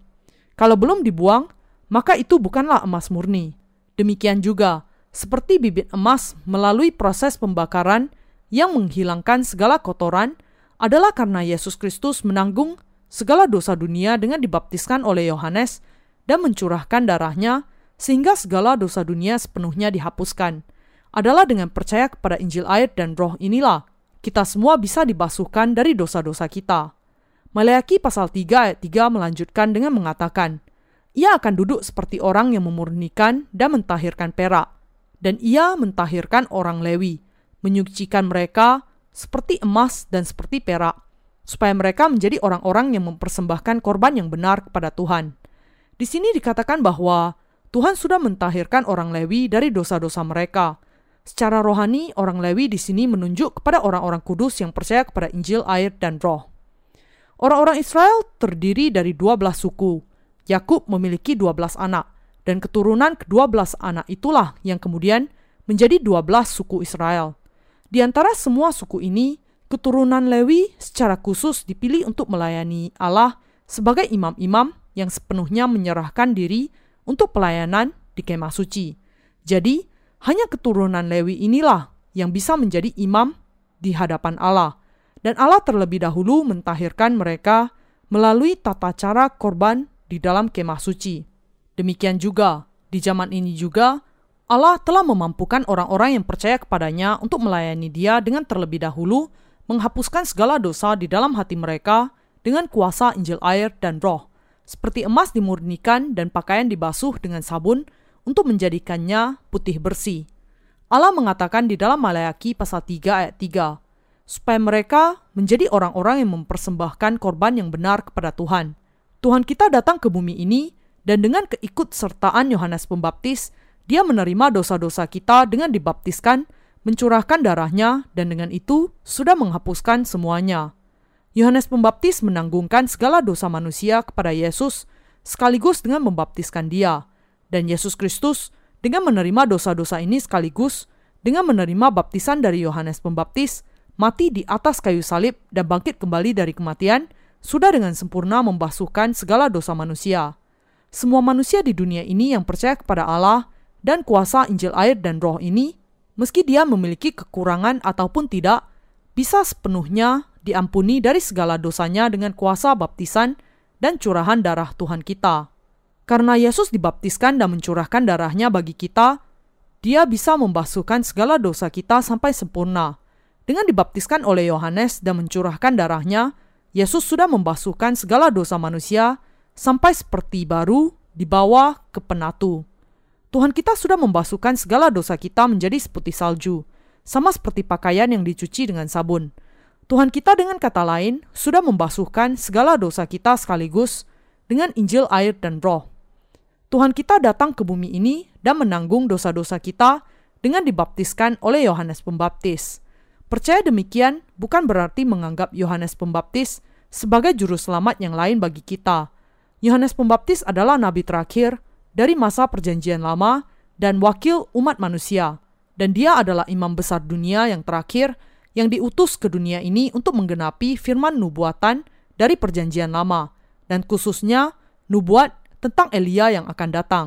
Kalau belum dibuang, maka itu bukanlah emas murni. Demikian juga, seperti bibit emas melalui proses pembakaran yang menghilangkan segala kotoran adalah karena Yesus Kristus menanggung segala dosa dunia dengan dibaptiskan oleh Yohanes dan mencurahkan darahnya sehingga segala dosa dunia sepenuhnya dihapuskan. Adalah dengan percaya kepada Injil air dan roh inilah kita semua bisa dibasuhkan dari dosa-dosa kita. Maleaki pasal 3 ayat 3 melanjutkan dengan mengatakan, Ia akan duduk seperti orang yang memurnikan dan mentahirkan perak, dan ia mentahirkan orang Lewi, menyucikan mereka seperti emas dan seperti perak, supaya mereka menjadi orang-orang yang mempersembahkan korban yang benar kepada Tuhan. Di sini dikatakan bahwa Tuhan sudah mentahirkan orang Lewi dari dosa-dosa mereka. Secara rohani, orang Lewi di sini menunjuk kepada orang-orang kudus yang percaya kepada Injil, air, dan roh. Orang-orang Israel terdiri dari 12 suku. Yakub memiliki 12 anak dan keturunan kedua belas anak itulah yang kemudian menjadi dua belas suku Israel. Di antara semua suku ini, keturunan Lewi secara khusus dipilih untuk melayani Allah sebagai imam-imam yang sepenuhnya menyerahkan diri untuk pelayanan di kemah suci. Jadi, hanya keturunan Lewi inilah yang bisa menjadi imam di hadapan Allah. Dan Allah terlebih dahulu mentahirkan mereka melalui tata cara korban di dalam kemah suci. Demikian juga, di zaman ini juga, Allah telah memampukan orang-orang yang percaya kepadanya untuk melayani dia dengan terlebih dahulu menghapuskan segala dosa di dalam hati mereka dengan kuasa Injil air dan roh, seperti emas dimurnikan dan pakaian dibasuh dengan sabun untuk menjadikannya putih bersih. Allah mengatakan di dalam Malayaki pasal 3 ayat 3, supaya mereka menjadi orang-orang yang mempersembahkan korban yang benar kepada Tuhan. Tuhan kita datang ke bumi ini dan dengan keikutsertaan Yohanes Pembaptis, dia menerima dosa-dosa kita dengan dibaptiskan, mencurahkan darahnya, dan dengan itu sudah menghapuskan semuanya. Yohanes Pembaptis menanggungkan segala dosa manusia kepada Yesus sekaligus dengan membaptiskan dia. Dan Yesus Kristus dengan menerima dosa-dosa ini sekaligus dengan menerima baptisan dari Yohanes Pembaptis, mati di atas kayu salib dan bangkit kembali dari kematian, sudah dengan sempurna membasuhkan segala dosa manusia semua manusia di dunia ini yang percaya kepada Allah dan kuasa Injil air dan roh ini, meski dia memiliki kekurangan ataupun tidak, bisa sepenuhnya diampuni dari segala dosanya dengan kuasa baptisan dan curahan darah Tuhan kita. Karena Yesus dibaptiskan dan mencurahkan darahnya bagi kita, dia bisa membasuhkan segala dosa kita sampai sempurna. Dengan dibaptiskan oleh Yohanes dan mencurahkan darahnya, Yesus sudah membasuhkan segala dosa manusia sampai seperti baru dibawa ke penatu. Tuhan kita sudah membasuhkan segala dosa kita menjadi seputih salju, sama seperti pakaian yang dicuci dengan sabun. Tuhan kita dengan kata lain sudah membasuhkan segala dosa kita sekaligus dengan Injil air dan roh. Tuhan kita datang ke bumi ini dan menanggung dosa-dosa kita dengan dibaptiskan oleh Yohanes Pembaptis. Percaya demikian bukan berarti menganggap Yohanes Pembaptis sebagai juru selamat yang lain bagi kita. Yohanes Pembaptis adalah nabi terakhir dari masa Perjanjian Lama dan wakil umat manusia, dan dia adalah imam besar dunia yang terakhir yang diutus ke dunia ini untuk menggenapi firman nubuatan dari Perjanjian Lama, dan khususnya nubuat tentang Elia yang akan datang.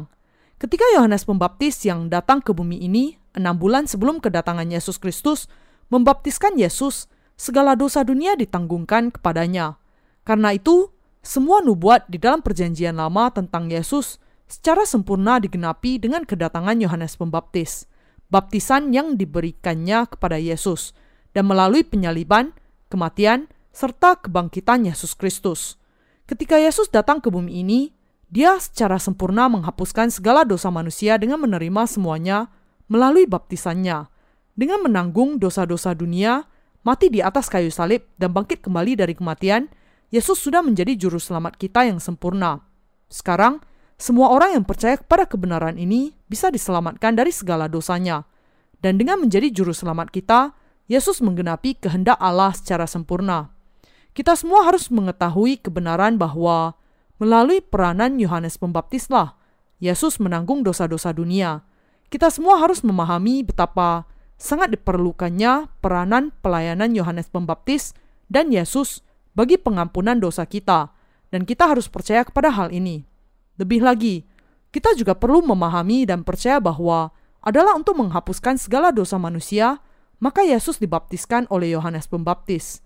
Ketika Yohanes Pembaptis yang datang ke bumi ini enam bulan sebelum kedatangan Yesus Kristus membaptiskan Yesus, segala dosa dunia ditanggungkan kepadanya. Karena itu, semua nubuat di dalam Perjanjian Lama tentang Yesus secara sempurna digenapi dengan kedatangan Yohanes Pembaptis, baptisan yang diberikannya kepada Yesus, dan melalui penyaliban, kematian, serta kebangkitan Yesus Kristus. Ketika Yesus datang ke bumi ini, dia secara sempurna menghapuskan segala dosa manusia dengan menerima semuanya melalui baptisannya, dengan menanggung dosa-dosa dunia, mati di atas kayu salib, dan bangkit kembali dari kematian, Yesus sudah menjadi juru selamat kita yang sempurna. Sekarang, semua orang yang percaya kepada kebenaran ini bisa diselamatkan dari segala dosanya. Dan dengan menjadi juru selamat kita, Yesus menggenapi kehendak Allah secara sempurna. Kita semua harus mengetahui kebenaran bahwa melalui peranan Yohanes Pembaptislah, Yesus menanggung dosa-dosa dunia. Kita semua harus memahami betapa sangat diperlukannya peranan pelayanan Yohanes Pembaptis dan Yesus bagi pengampunan dosa kita, dan kita harus percaya kepada hal ini. Lebih lagi, kita juga perlu memahami dan percaya bahwa adalah untuk menghapuskan segala dosa manusia, maka Yesus dibaptiskan oleh Yohanes Pembaptis.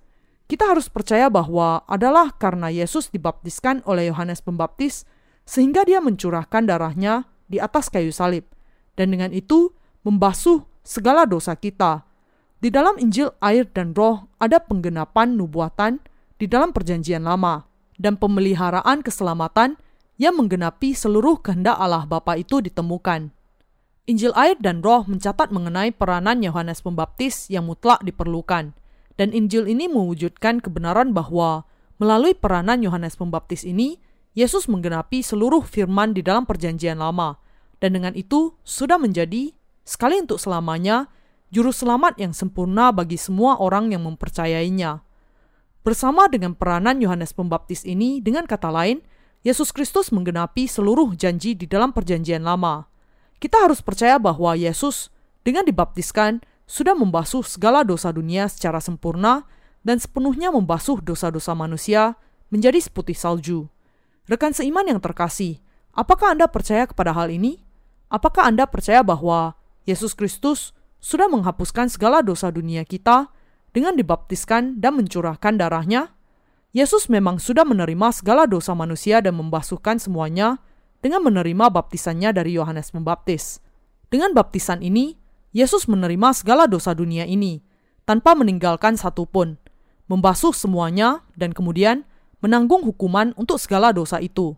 Kita harus percaya bahwa adalah karena Yesus dibaptiskan oleh Yohanes Pembaptis, sehingga dia mencurahkan darahnya di atas kayu salib, dan dengan itu membasuh segala dosa kita. Di dalam Injil air dan roh ada penggenapan nubuatan di dalam Perjanjian Lama dan pemeliharaan keselamatan yang menggenapi seluruh kehendak Allah Bapa itu ditemukan. Injil air dan roh mencatat mengenai peranan Yohanes Pembaptis yang mutlak diperlukan, dan Injil ini mewujudkan kebenaran bahwa melalui peranan Yohanes Pembaptis ini, Yesus menggenapi seluruh firman di dalam Perjanjian Lama, dan dengan itu sudah menjadi sekali untuk selamanya juru selamat yang sempurna bagi semua orang yang mempercayainya. Bersama dengan peranan Yohanes Pembaptis ini, dengan kata lain, Yesus Kristus menggenapi seluruh janji di dalam Perjanjian Lama. Kita harus percaya bahwa Yesus, dengan dibaptiskan, sudah membasuh segala dosa dunia secara sempurna dan sepenuhnya membasuh dosa-dosa manusia menjadi seputih salju. Rekan seiman yang terkasih, apakah Anda percaya kepada hal ini? Apakah Anda percaya bahwa Yesus Kristus sudah menghapuskan segala dosa dunia kita dengan dibaptiskan dan mencurahkan darahnya, Yesus memang sudah menerima segala dosa manusia dan membasuhkan semuanya dengan menerima baptisannya dari Yohanes Pembaptis. Dengan baptisan ini, Yesus menerima segala dosa dunia ini tanpa meninggalkan satu pun, membasuh semuanya dan kemudian menanggung hukuman untuk segala dosa itu.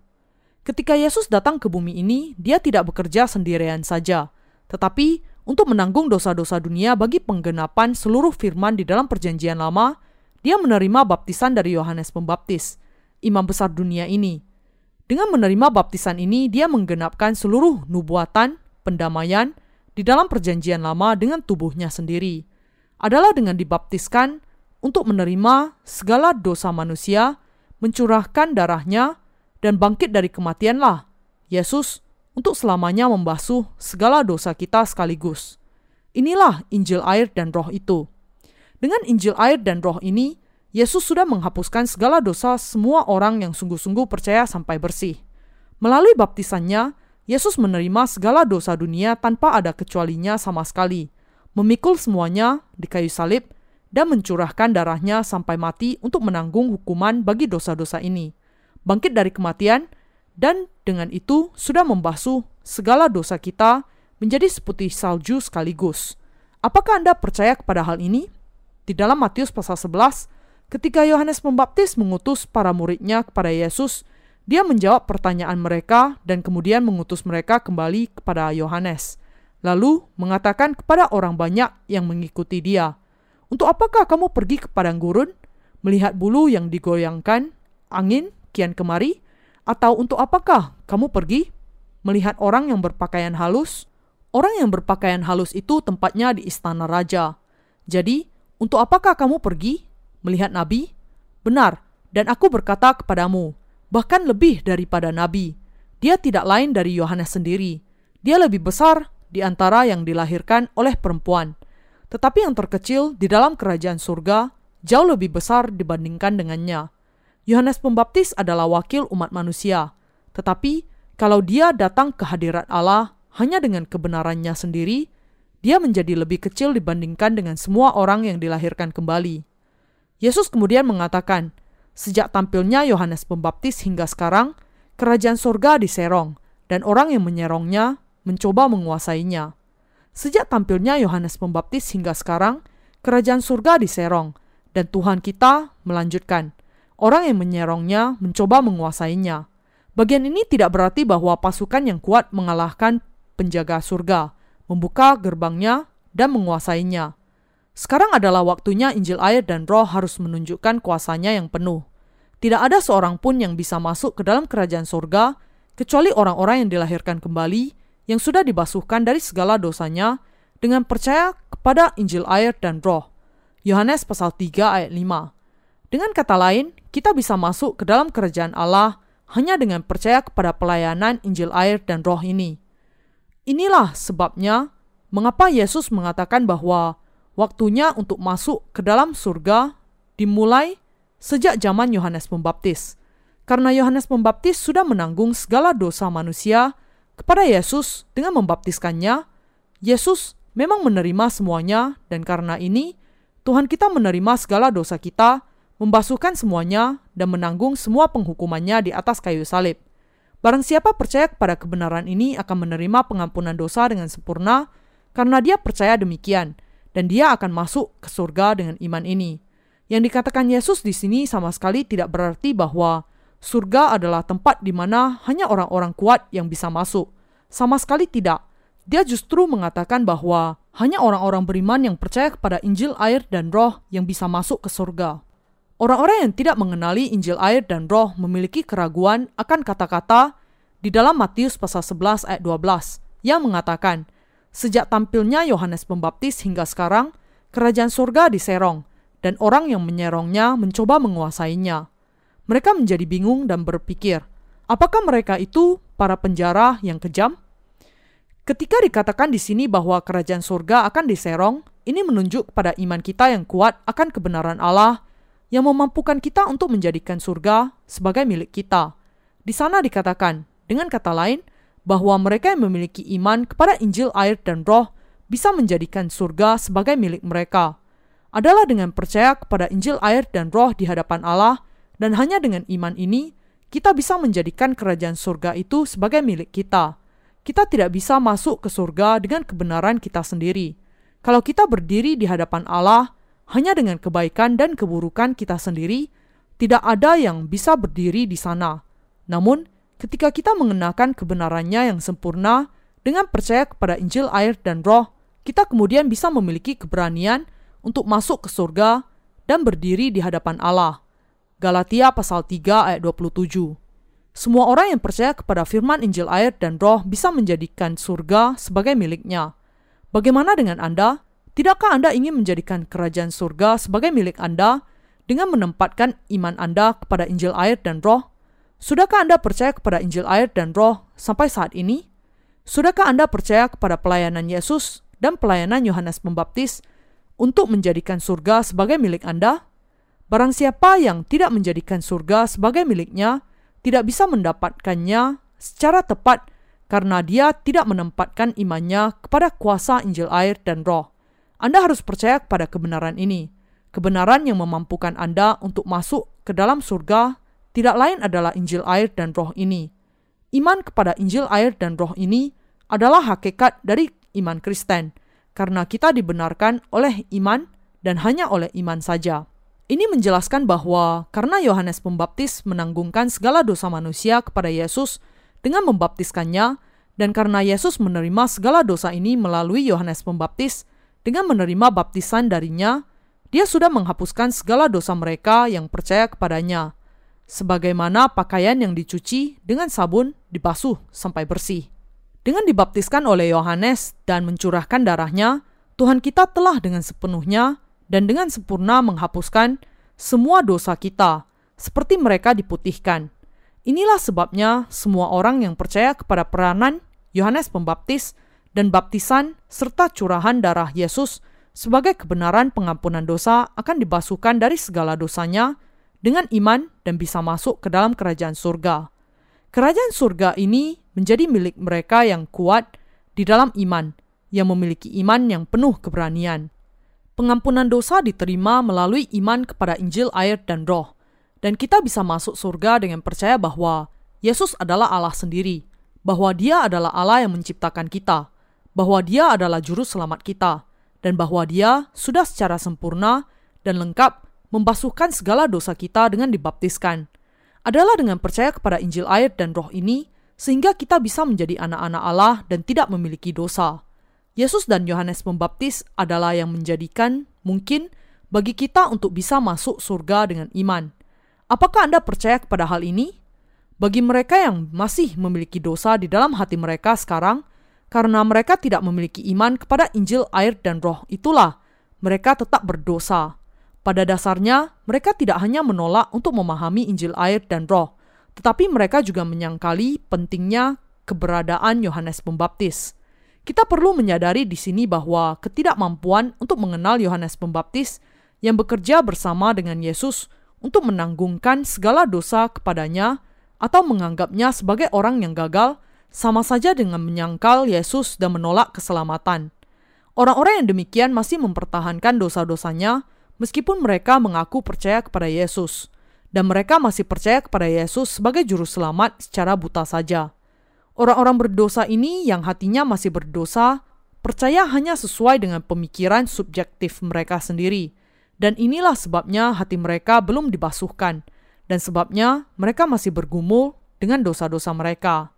Ketika Yesus datang ke bumi ini, dia tidak bekerja sendirian saja, tetapi untuk menanggung dosa-dosa dunia bagi penggenapan seluruh firman di dalam Perjanjian Lama, dia menerima baptisan dari Yohanes Pembaptis, imam besar dunia ini. Dengan menerima baptisan ini, dia menggenapkan seluruh nubuatan, pendamaian di dalam Perjanjian Lama dengan tubuhnya sendiri. Adalah dengan dibaptiskan untuk menerima segala dosa manusia, mencurahkan darahnya, dan bangkit dari kematianlah. Yesus untuk selamanya membasuh segala dosa kita sekaligus. Inilah Injil air dan roh itu. Dengan Injil air dan roh ini, Yesus sudah menghapuskan segala dosa semua orang yang sungguh-sungguh percaya sampai bersih. Melalui baptisannya, Yesus menerima segala dosa dunia tanpa ada kecualinya sama sekali, memikul semuanya di kayu salib, dan mencurahkan darahnya sampai mati untuk menanggung hukuman bagi dosa-dosa ini. Bangkit dari kematian, dan dengan itu sudah membasuh segala dosa kita menjadi seputih salju sekaligus. Apakah Anda percaya kepada hal ini? Di dalam Matius pasal 11, Ketika Yohanes Pembaptis mengutus para muridnya kepada Yesus, dia menjawab pertanyaan mereka dan kemudian mengutus mereka kembali kepada Yohanes. Lalu mengatakan kepada orang banyak yang mengikuti dia, "Untuk apakah kamu pergi ke padang gurun, melihat bulu yang digoyangkan, angin kian kemari, atau untuk apakah kamu pergi melihat orang yang berpakaian halus? Orang yang berpakaian halus itu tempatnya di istana raja. Jadi, untuk apakah kamu pergi melihat nabi? Benar, dan aku berkata kepadamu, bahkan lebih daripada nabi. Dia tidak lain dari Yohanes sendiri. Dia lebih besar di antara yang dilahirkan oleh perempuan. Tetapi yang terkecil di dalam kerajaan surga jauh lebih besar dibandingkan dengannya. Yohanes Pembaptis adalah wakil umat manusia, tetapi kalau dia datang ke hadirat Allah hanya dengan kebenarannya sendiri, dia menjadi lebih kecil dibandingkan dengan semua orang yang dilahirkan kembali. Yesus kemudian mengatakan, sejak tampilnya Yohanes Pembaptis hingga sekarang, kerajaan surga diserong, dan orang yang menyerongnya mencoba menguasainya. Sejak tampilnya Yohanes Pembaptis hingga sekarang, kerajaan surga diserong, dan Tuhan kita melanjutkan, orang yang menyerongnya mencoba menguasainya. Bagian ini tidak berarti bahwa pasukan yang kuat mengalahkan penjaga surga, membuka gerbangnya, dan menguasainya. Sekarang adalah waktunya Injil air dan roh harus menunjukkan kuasanya yang penuh. Tidak ada seorang pun yang bisa masuk ke dalam kerajaan surga kecuali orang-orang yang dilahirkan kembali yang sudah dibasuhkan dari segala dosanya dengan percaya kepada Injil air dan roh. Yohanes pasal 3 ayat 5. Dengan kata lain, kita bisa masuk ke dalam kerajaan Allah hanya dengan percaya kepada pelayanan Injil air dan roh ini. Inilah sebabnya mengapa Yesus mengatakan bahwa waktunya untuk masuk ke dalam surga dimulai sejak zaman Yohanes Pembaptis. Karena Yohanes Pembaptis sudah menanggung segala dosa manusia kepada Yesus dengan membaptiskannya, Yesus memang menerima semuanya dan karena ini Tuhan kita menerima segala dosa kita, membasuhkan semuanya dan menanggung semua penghukumannya di atas kayu salib. Barang siapa percaya kepada kebenaran ini akan menerima pengampunan dosa dengan sempurna karena dia percaya demikian dan dia akan masuk ke surga dengan iman ini. Yang dikatakan Yesus di sini sama sekali tidak berarti bahwa surga adalah tempat di mana hanya orang-orang kuat yang bisa masuk. Sama sekali tidak. Dia justru mengatakan bahwa hanya orang-orang beriman yang percaya kepada Injil air dan roh yang bisa masuk ke surga. Orang-orang yang tidak mengenali Injil air dan roh memiliki keraguan akan kata-kata di dalam Matius pasal 11 ayat 12 yang mengatakan, Sejak tampilnya Yohanes Pembaptis hingga sekarang, kerajaan surga diserong, dan orang yang menyerongnya mencoba menguasainya. Mereka menjadi bingung dan berpikir, apakah mereka itu para penjara yang kejam? Ketika dikatakan di sini bahwa kerajaan surga akan diserong, ini menunjuk pada iman kita yang kuat akan kebenaran Allah yang memampukan kita untuk menjadikan surga sebagai milik kita. Di sana dikatakan, dengan kata lain, bahwa mereka yang memiliki iman kepada Injil air dan roh bisa menjadikan surga sebagai milik mereka. Adalah dengan percaya kepada Injil air dan roh di hadapan Allah dan hanya dengan iman ini kita bisa menjadikan kerajaan surga itu sebagai milik kita. Kita tidak bisa masuk ke surga dengan kebenaran kita sendiri. Kalau kita berdiri di hadapan Allah hanya dengan kebaikan dan keburukan kita sendiri, tidak ada yang bisa berdiri di sana. Namun, ketika kita mengenakan kebenarannya yang sempurna dengan percaya kepada Injil air dan roh, kita kemudian bisa memiliki keberanian untuk masuk ke surga dan berdiri di hadapan Allah. Galatia pasal 3 ayat 27. Semua orang yang percaya kepada firman Injil air dan roh bisa menjadikan surga sebagai miliknya. Bagaimana dengan Anda? Tidakkah Anda ingin menjadikan kerajaan surga sebagai milik Anda dengan menempatkan iman Anda kepada Injil air dan roh? Sudahkah Anda percaya kepada Injil air dan roh sampai saat ini? Sudahkah Anda percaya kepada pelayanan Yesus dan pelayanan Yohanes Pembaptis untuk menjadikan surga sebagai milik Anda? Barang siapa yang tidak menjadikan surga sebagai miliknya, tidak bisa mendapatkannya secara tepat karena dia tidak menempatkan imannya kepada kuasa Injil air dan roh. Anda harus percaya kepada kebenaran ini, kebenaran yang memampukan Anda untuk masuk ke dalam surga tidak lain adalah Injil air dan roh ini. Iman kepada Injil air dan roh ini adalah hakikat dari iman Kristen, karena kita dibenarkan oleh iman dan hanya oleh iman saja. Ini menjelaskan bahwa karena Yohanes Pembaptis menanggungkan segala dosa manusia kepada Yesus dengan membaptiskannya, dan karena Yesus menerima segala dosa ini melalui Yohanes Pembaptis dengan menerima baptisan darinya, dia sudah menghapuskan segala dosa mereka yang percaya kepadanya, sebagaimana pakaian yang dicuci dengan sabun dibasuh sampai bersih. Dengan dibaptiskan oleh Yohanes dan mencurahkan darahnya, Tuhan kita telah dengan sepenuhnya dan dengan sempurna menghapuskan semua dosa kita, seperti mereka diputihkan. Inilah sebabnya semua orang yang percaya kepada peranan Yohanes Pembaptis dan baptisan serta curahan darah Yesus sebagai kebenaran pengampunan dosa akan dibasuhkan dari segala dosanya dengan iman dan bisa masuk ke dalam kerajaan surga. Kerajaan surga ini menjadi milik mereka yang kuat di dalam iman, yang memiliki iman yang penuh keberanian. Pengampunan dosa diterima melalui iman kepada Injil, air, dan Roh, dan kita bisa masuk surga dengan percaya bahwa Yesus adalah Allah sendiri, bahwa Dia adalah Allah yang menciptakan kita, bahwa Dia adalah Juru Selamat kita, dan bahwa Dia sudah secara sempurna dan lengkap membasuhkan segala dosa kita dengan dibaptiskan. Adalah dengan percaya kepada Injil air dan roh ini, sehingga kita bisa menjadi anak-anak Allah dan tidak memiliki dosa. Yesus dan Yohanes Pembaptis adalah yang menjadikan mungkin bagi kita untuk bisa masuk surga dengan iman. Apakah Anda percaya kepada hal ini? Bagi mereka yang masih memiliki dosa di dalam hati mereka sekarang, karena mereka tidak memiliki iman kepada Injil, air, dan Roh. Itulah mereka tetap berdosa. Pada dasarnya, mereka tidak hanya menolak untuk memahami Injil, air, dan Roh, tetapi mereka juga menyangkali pentingnya keberadaan Yohanes Pembaptis. Kita perlu menyadari di sini bahwa ketidakmampuan untuk mengenal Yohanes Pembaptis yang bekerja bersama dengan Yesus untuk menanggungkan segala dosa kepadanya atau menganggapnya sebagai orang yang gagal sama saja dengan menyangkal Yesus dan menolak keselamatan. Orang-orang yang demikian masih mempertahankan dosa-dosanya meskipun mereka mengaku percaya kepada Yesus, dan mereka masih percaya kepada Yesus sebagai juru selamat secara buta saja. Orang-orang berdosa ini yang hatinya masih berdosa percaya hanya sesuai dengan pemikiran subjektif mereka sendiri, dan inilah sebabnya hati mereka belum dibasuhkan, dan sebabnya mereka masih bergumul dengan dosa-dosa mereka.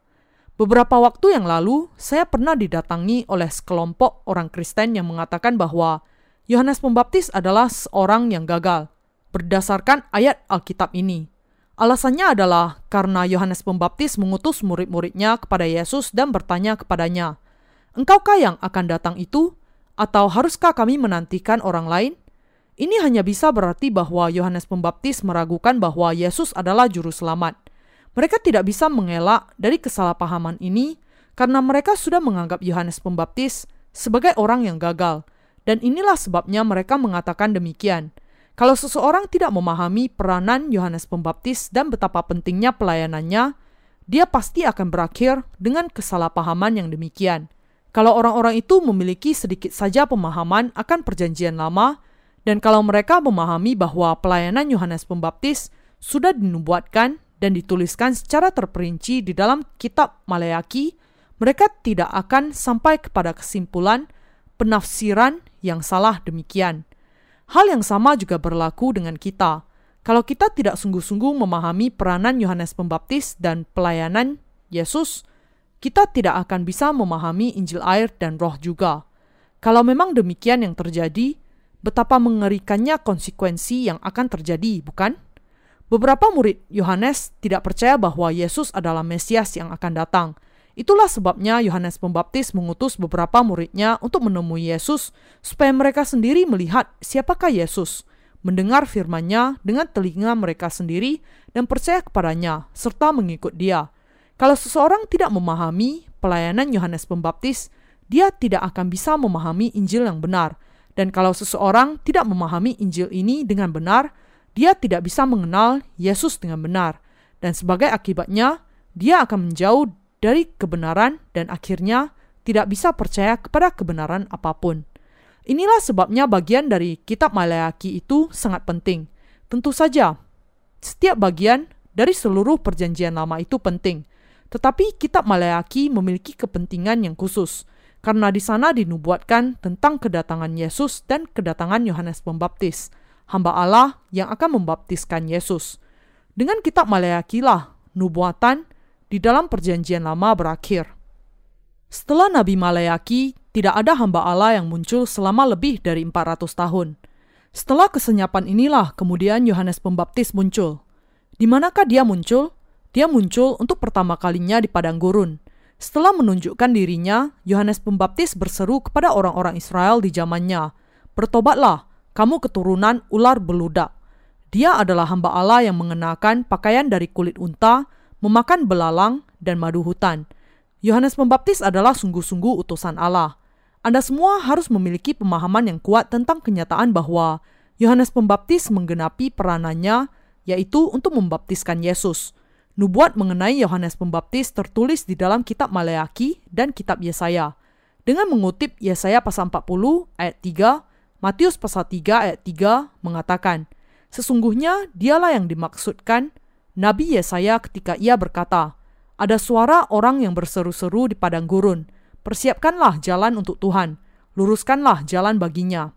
Beberapa waktu yang lalu, saya pernah didatangi oleh sekelompok orang Kristen yang mengatakan bahwa Yohanes Pembaptis adalah seorang yang gagal berdasarkan ayat Alkitab ini. Alasannya adalah karena Yohanes Pembaptis mengutus murid-muridnya kepada Yesus dan bertanya kepadanya, "Engkaukah yang akan datang itu, atau haruskah kami menantikan orang lain?" Ini hanya bisa berarti bahwa Yohanes Pembaptis meragukan bahwa Yesus adalah juru selamat. Mereka tidak bisa mengelak dari kesalahpahaman ini karena mereka sudah menganggap Yohanes Pembaptis sebagai orang yang gagal, dan inilah sebabnya mereka mengatakan demikian. Kalau seseorang tidak memahami peranan Yohanes Pembaptis dan betapa pentingnya pelayanannya, dia pasti akan berakhir dengan kesalahpahaman yang demikian. Kalau orang-orang itu memiliki sedikit saja pemahaman akan Perjanjian Lama, dan kalau mereka memahami bahwa pelayanan Yohanes Pembaptis sudah dinubuatkan dan dituliskan secara terperinci di dalam kitab Maleaki, mereka tidak akan sampai kepada kesimpulan penafsiran yang salah demikian. Hal yang sama juga berlaku dengan kita. Kalau kita tidak sungguh-sungguh memahami peranan Yohanes Pembaptis dan pelayanan Yesus, kita tidak akan bisa memahami Injil air dan roh juga. Kalau memang demikian yang terjadi, betapa mengerikannya konsekuensi yang akan terjadi, bukan? Beberapa murid Yohanes tidak percaya bahwa Yesus adalah Mesias yang akan datang. Itulah sebabnya Yohanes Pembaptis mengutus beberapa muridnya untuk menemui Yesus supaya mereka sendiri melihat siapakah Yesus, mendengar firman-Nya dengan telinga mereka sendiri dan percaya kepadanya serta mengikut Dia. Kalau seseorang tidak memahami pelayanan Yohanes Pembaptis, dia tidak akan bisa memahami Injil yang benar. Dan kalau seseorang tidak memahami Injil ini dengan benar, dia tidak bisa mengenal Yesus dengan benar, dan sebagai akibatnya, dia akan menjauh dari kebenaran dan akhirnya tidak bisa percaya kepada kebenaran apa pun. Inilah sebabnya bagian dari kitab Maleaki itu sangat penting. Tentu saja, setiap bagian dari seluruh perjanjian lama itu penting. Tetapi kitab Maleaki memiliki kepentingan yang khusus, karena di sana dinubuatkan tentang kedatangan Yesus dan kedatangan Yohanes Pembaptis. Hamba Allah yang akan membaptiskan Yesus. Dengan kitab Maleaki lah nubuatan di dalam perjanjian lama berakhir. Setelah Nabi Maleaki, tidak ada hamba Allah yang muncul selama lebih dari 400 tahun. Setelah kesenyapan inilah kemudian Yohanes Pembaptis muncul. Di manakah dia muncul? Dia muncul untuk pertama kalinya di padang gurun. Setelah menunjukkan dirinya, Yohanes Pembaptis berseru kepada orang-orang Israel di zamannya, "Bertobatlah, kamu keturunan ular beludak." Dia adalah hamba Allah yang mengenakan pakaian dari kulit unta, memakan belalang, dan madu hutan. Yohanes Pembaptis adalah sungguh-sungguh utusan Allah. Anda semua harus memiliki pemahaman yang kuat tentang kenyataan bahwa Yohanes Pembaptis menggenapi peranannya, yaitu untuk membaptiskan Yesus. Nubuat mengenai Yohanes Pembaptis tertulis di dalam kitab Maleaki dan kitab Yesaya. Dengan mengutip Yesaya pasal 40 ayat 3, Matius pasal 3 ayat 3 mengatakan, Sesungguhnya dialah yang dimaksudkan Nabi Yesaya ketika ia berkata, Ada suara orang yang berseru-seru di padang gurun, persiapkanlah jalan untuk Tuhan, luruskanlah jalan baginya.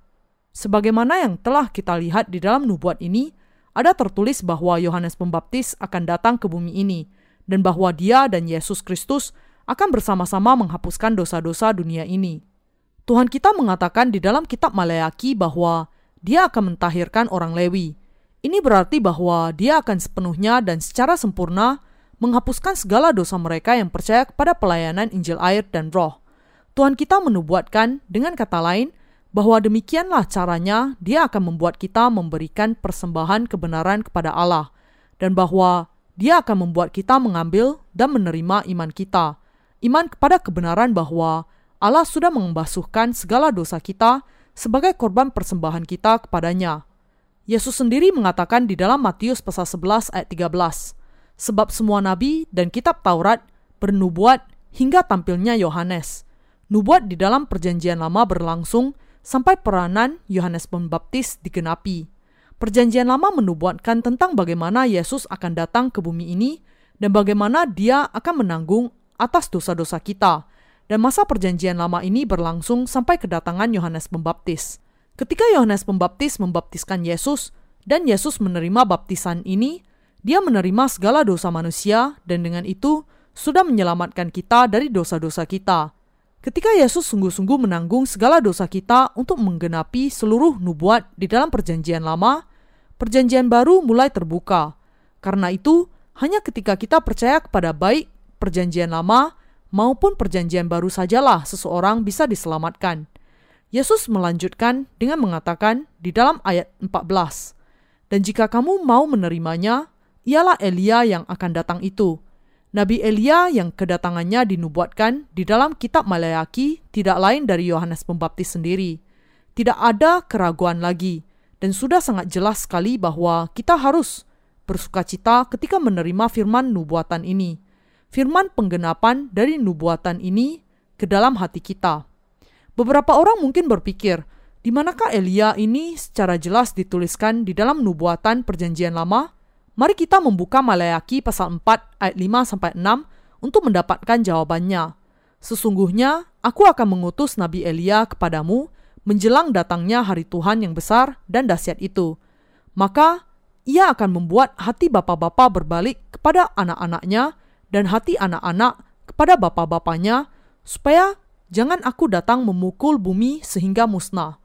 Sebagaimana yang telah kita lihat di dalam nubuat ini, ada tertulis bahwa Yohanes Pembaptis akan datang ke bumi ini, dan bahwa dia dan Yesus Kristus akan bersama-sama menghapuskan dosa-dosa dunia ini. Tuhan kita mengatakan di dalam kitab Maleaki bahwa dia akan mentahirkan orang Lewi, ini berarti bahwa dia akan sepenuhnya dan secara sempurna menghapuskan segala dosa mereka yang percaya kepada pelayanan Injil air dan roh. Tuhan kita menubuatkan dengan kata lain bahwa demikianlah caranya dia akan membuat kita memberikan persembahan kebenaran kepada Allah dan bahwa dia akan membuat kita mengambil dan menerima iman kita. Iman kepada kebenaran bahwa Allah sudah membasuhkan segala dosa kita sebagai korban persembahan kita kepadanya Yesus sendiri mengatakan di dalam Matius pasal 11 ayat 13, sebab semua nabi dan kitab Taurat bernubuat hingga tampilnya Yohanes. Nubuat di dalam perjanjian lama berlangsung sampai peranan Yohanes Pembaptis digenapi. Perjanjian lama menubuatkan tentang bagaimana Yesus akan datang ke bumi ini dan bagaimana dia akan menanggung atas dosa-dosa kita. Dan masa perjanjian lama ini berlangsung sampai kedatangan Yohanes Pembaptis. Ketika Yohanes Pembaptis membaptiskan Yesus dan Yesus menerima baptisan ini, dia menerima segala dosa manusia dan dengan itu sudah menyelamatkan kita dari dosa-dosa kita. Ketika Yesus sungguh-sungguh menanggung segala dosa kita untuk menggenapi seluruh nubuat di dalam perjanjian lama, perjanjian baru mulai terbuka. Karena itu, hanya ketika kita percaya kepada baik perjanjian lama maupun perjanjian baru sajalah seseorang bisa diselamatkan. Yesus melanjutkan dengan mengatakan di dalam ayat 14, Dan jika kamu mau menerimanya, ialah Elia yang akan datang itu. Nabi Elia yang kedatangannya dinubuatkan di dalam kitab Maleaki tidak lain dari Yohanes Pembaptis sendiri. Tidak ada keraguan lagi, dan sudah sangat jelas sekali bahwa kita harus bersuka cita ketika menerima firman nubuatan ini. Firman penggenapan dari nubuatan ini ke dalam hati kita. Beberapa orang mungkin berpikir, di manakah Elia ini secara jelas dituliskan di dalam nubuatan perjanjian lama? Mari kita membuka Maleaki pasal 4 ayat 5 sampai 6 untuk mendapatkan jawabannya. Sesungguhnya aku akan mengutus Nabi Elia kepadamu menjelang datangnya hari Tuhan yang besar dan dahsyat itu. Maka ia akan membuat hati bapak-bapak berbalik kepada anak-anaknya dan hati anak-anak kepada bapak-bapaknya supaya Jangan aku datang memukul bumi sehingga musnah.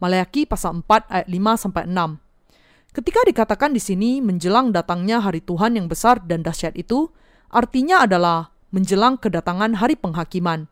Maleaki pasal 4 ayat 5 sampai 6. Ketika dikatakan di sini menjelang datangnya hari Tuhan yang besar dan dahsyat itu, artinya adalah menjelang kedatangan hari penghakiman.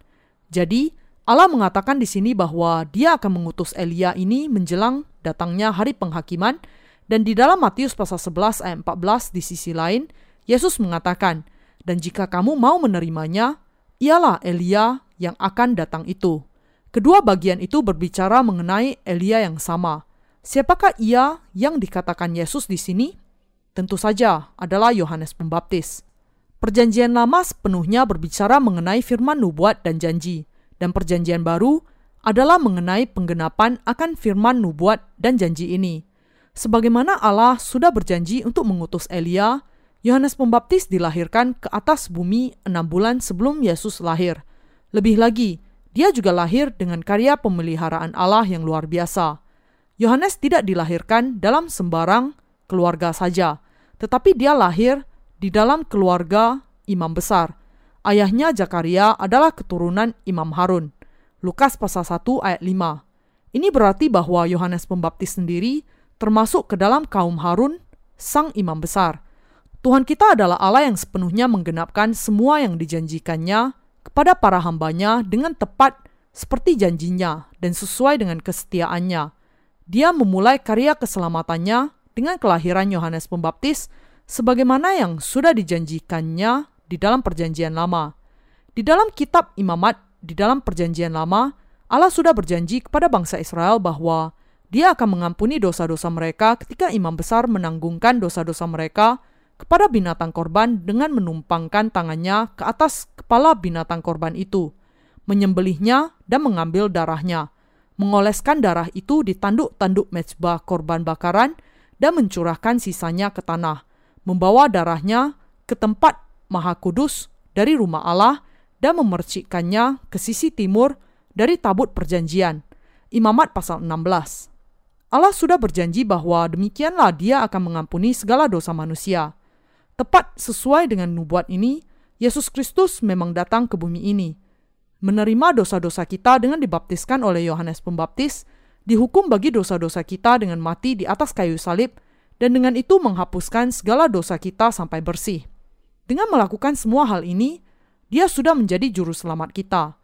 Jadi, Allah mengatakan di sini bahwa Dia akan mengutus Elia ini menjelang datangnya hari penghakiman dan di dalam Matius pasal 11 ayat 14 di sisi lain, Yesus mengatakan, "Dan jika kamu mau menerimanya, ialah Elia yang akan datang itu. Kedua bagian itu berbicara mengenai Elia yang sama. Siapakah ia yang dikatakan Yesus di sini? Tentu saja adalah Yohanes Pembaptis. Perjanjian lama sepenuhnya berbicara mengenai firman nubuat dan janji, dan perjanjian baru adalah mengenai penggenapan akan firman nubuat dan janji ini. Sebagaimana Allah sudah berjanji untuk mengutus Elia, Yohanes Pembaptis dilahirkan ke atas bumi enam bulan sebelum Yesus lahir – lebih lagi, dia juga lahir dengan karya pemeliharaan Allah yang luar biasa. Yohanes tidak dilahirkan dalam sembarang keluarga saja, tetapi dia lahir di dalam keluarga imam besar. Ayahnya Zakaria adalah keturunan Imam Harun. Lukas pasal 1 ayat 5. Ini berarti bahwa Yohanes Pembaptis sendiri termasuk ke dalam kaum Harun, sang imam besar. Tuhan kita adalah Allah yang sepenuhnya menggenapkan semua yang dijanjikannya kepada para hambanya dengan tepat seperti janjinya dan sesuai dengan kesetiaannya. Dia memulai karya keselamatannya dengan kelahiran Yohanes Pembaptis sebagaimana yang sudah dijanjikannya di dalam Perjanjian Lama. Di dalam kitab Imamat di dalam Perjanjian Lama, Allah sudah berjanji kepada bangsa Israel bahwa Dia akan mengampuni dosa-dosa mereka ketika imam besar menanggungkan dosa-dosa mereka kepada binatang korban dengan menumpangkan tangannya ke atas kepala binatang korban itu, menyembelihnya dan mengambil darahnya, mengoleskan darah itu di tanduk-tanduk mezbah korban bakaran dan mencurahkan sisanya ke tanah, membawa darahnya ke tempat maha kudus dari rumah Allah dan memercikkannya ke sisi timur dari tabut perjanjian. Imamat pasal 16. Allah sudah berjanji bahwa demikianlah dia akan mengampuni segala dosa manusia. Tepat sesuai dengan nubuat ini, Yesus Kristus memang datang ke bumi ini, menerima dosa-dosa kita dengan dibaptiskan oleh Yohanes Pembaptis, dihukum bagi dosa-dosa kita dengan mati di atas kayu salib, dan dengan itu menghapuskan segala dosa kita sampai bersih. Dengan melakukan semua hal ini, dia sudah menjadi juru selamat kita.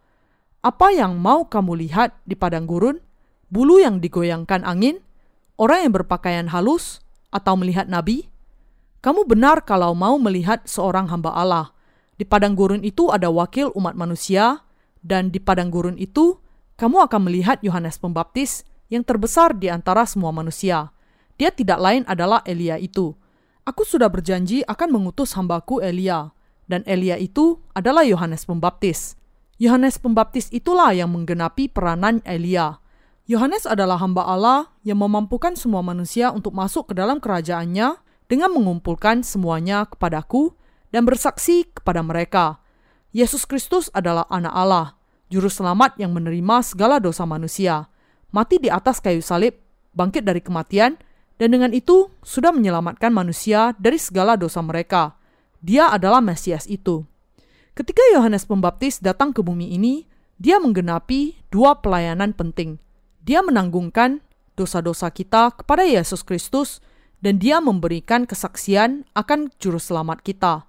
Apa yang mau kamu lihat di padang gurun? Bulu yang digoyangkan angin? Orang yang berpakaian halus? Atau melihat nabi? Kamu benar kalau mau melihat seorang hamba Allah. Di padang gurun itu ada wakil umat manusia, dan di padang gurun itu kamu akan melihat Yohanes Pembaptis yang terbesar di antara semua manusia. Dia tidak lain adalah Elia itu. Aku sudah berjanji akan mengutus hambaku Elia, dan Elia itu adalah Yohanes Pembaptis. Yohanes Pembaptis itulah yang menggenapi peranan Elia. Yohanes adalah hamba Allah yang memampukan semua manusia untuk masuk ke dalam kerajaannya dengan mengumpulkan semuanya kepadaku dan bersaksi kepada mereka. Yesus Kristus adalah anak Allah, juru selamat yang menerima segala dosa manusia, mati di atas kayu salib, bangkit dari kematian, dan dengan itu sudah menyelamatkan manusia dari segala dosa mereka. Dia adalah Mesias itu. Ketika Yohanes Pembaptis datang ke bumi ini, dia menggenapi dua pelayanan penting. Dia menanggungkan dosa-dosa kita kepada Yesus Kristus dan dia memberikan kesaksian akan juru selamat kita.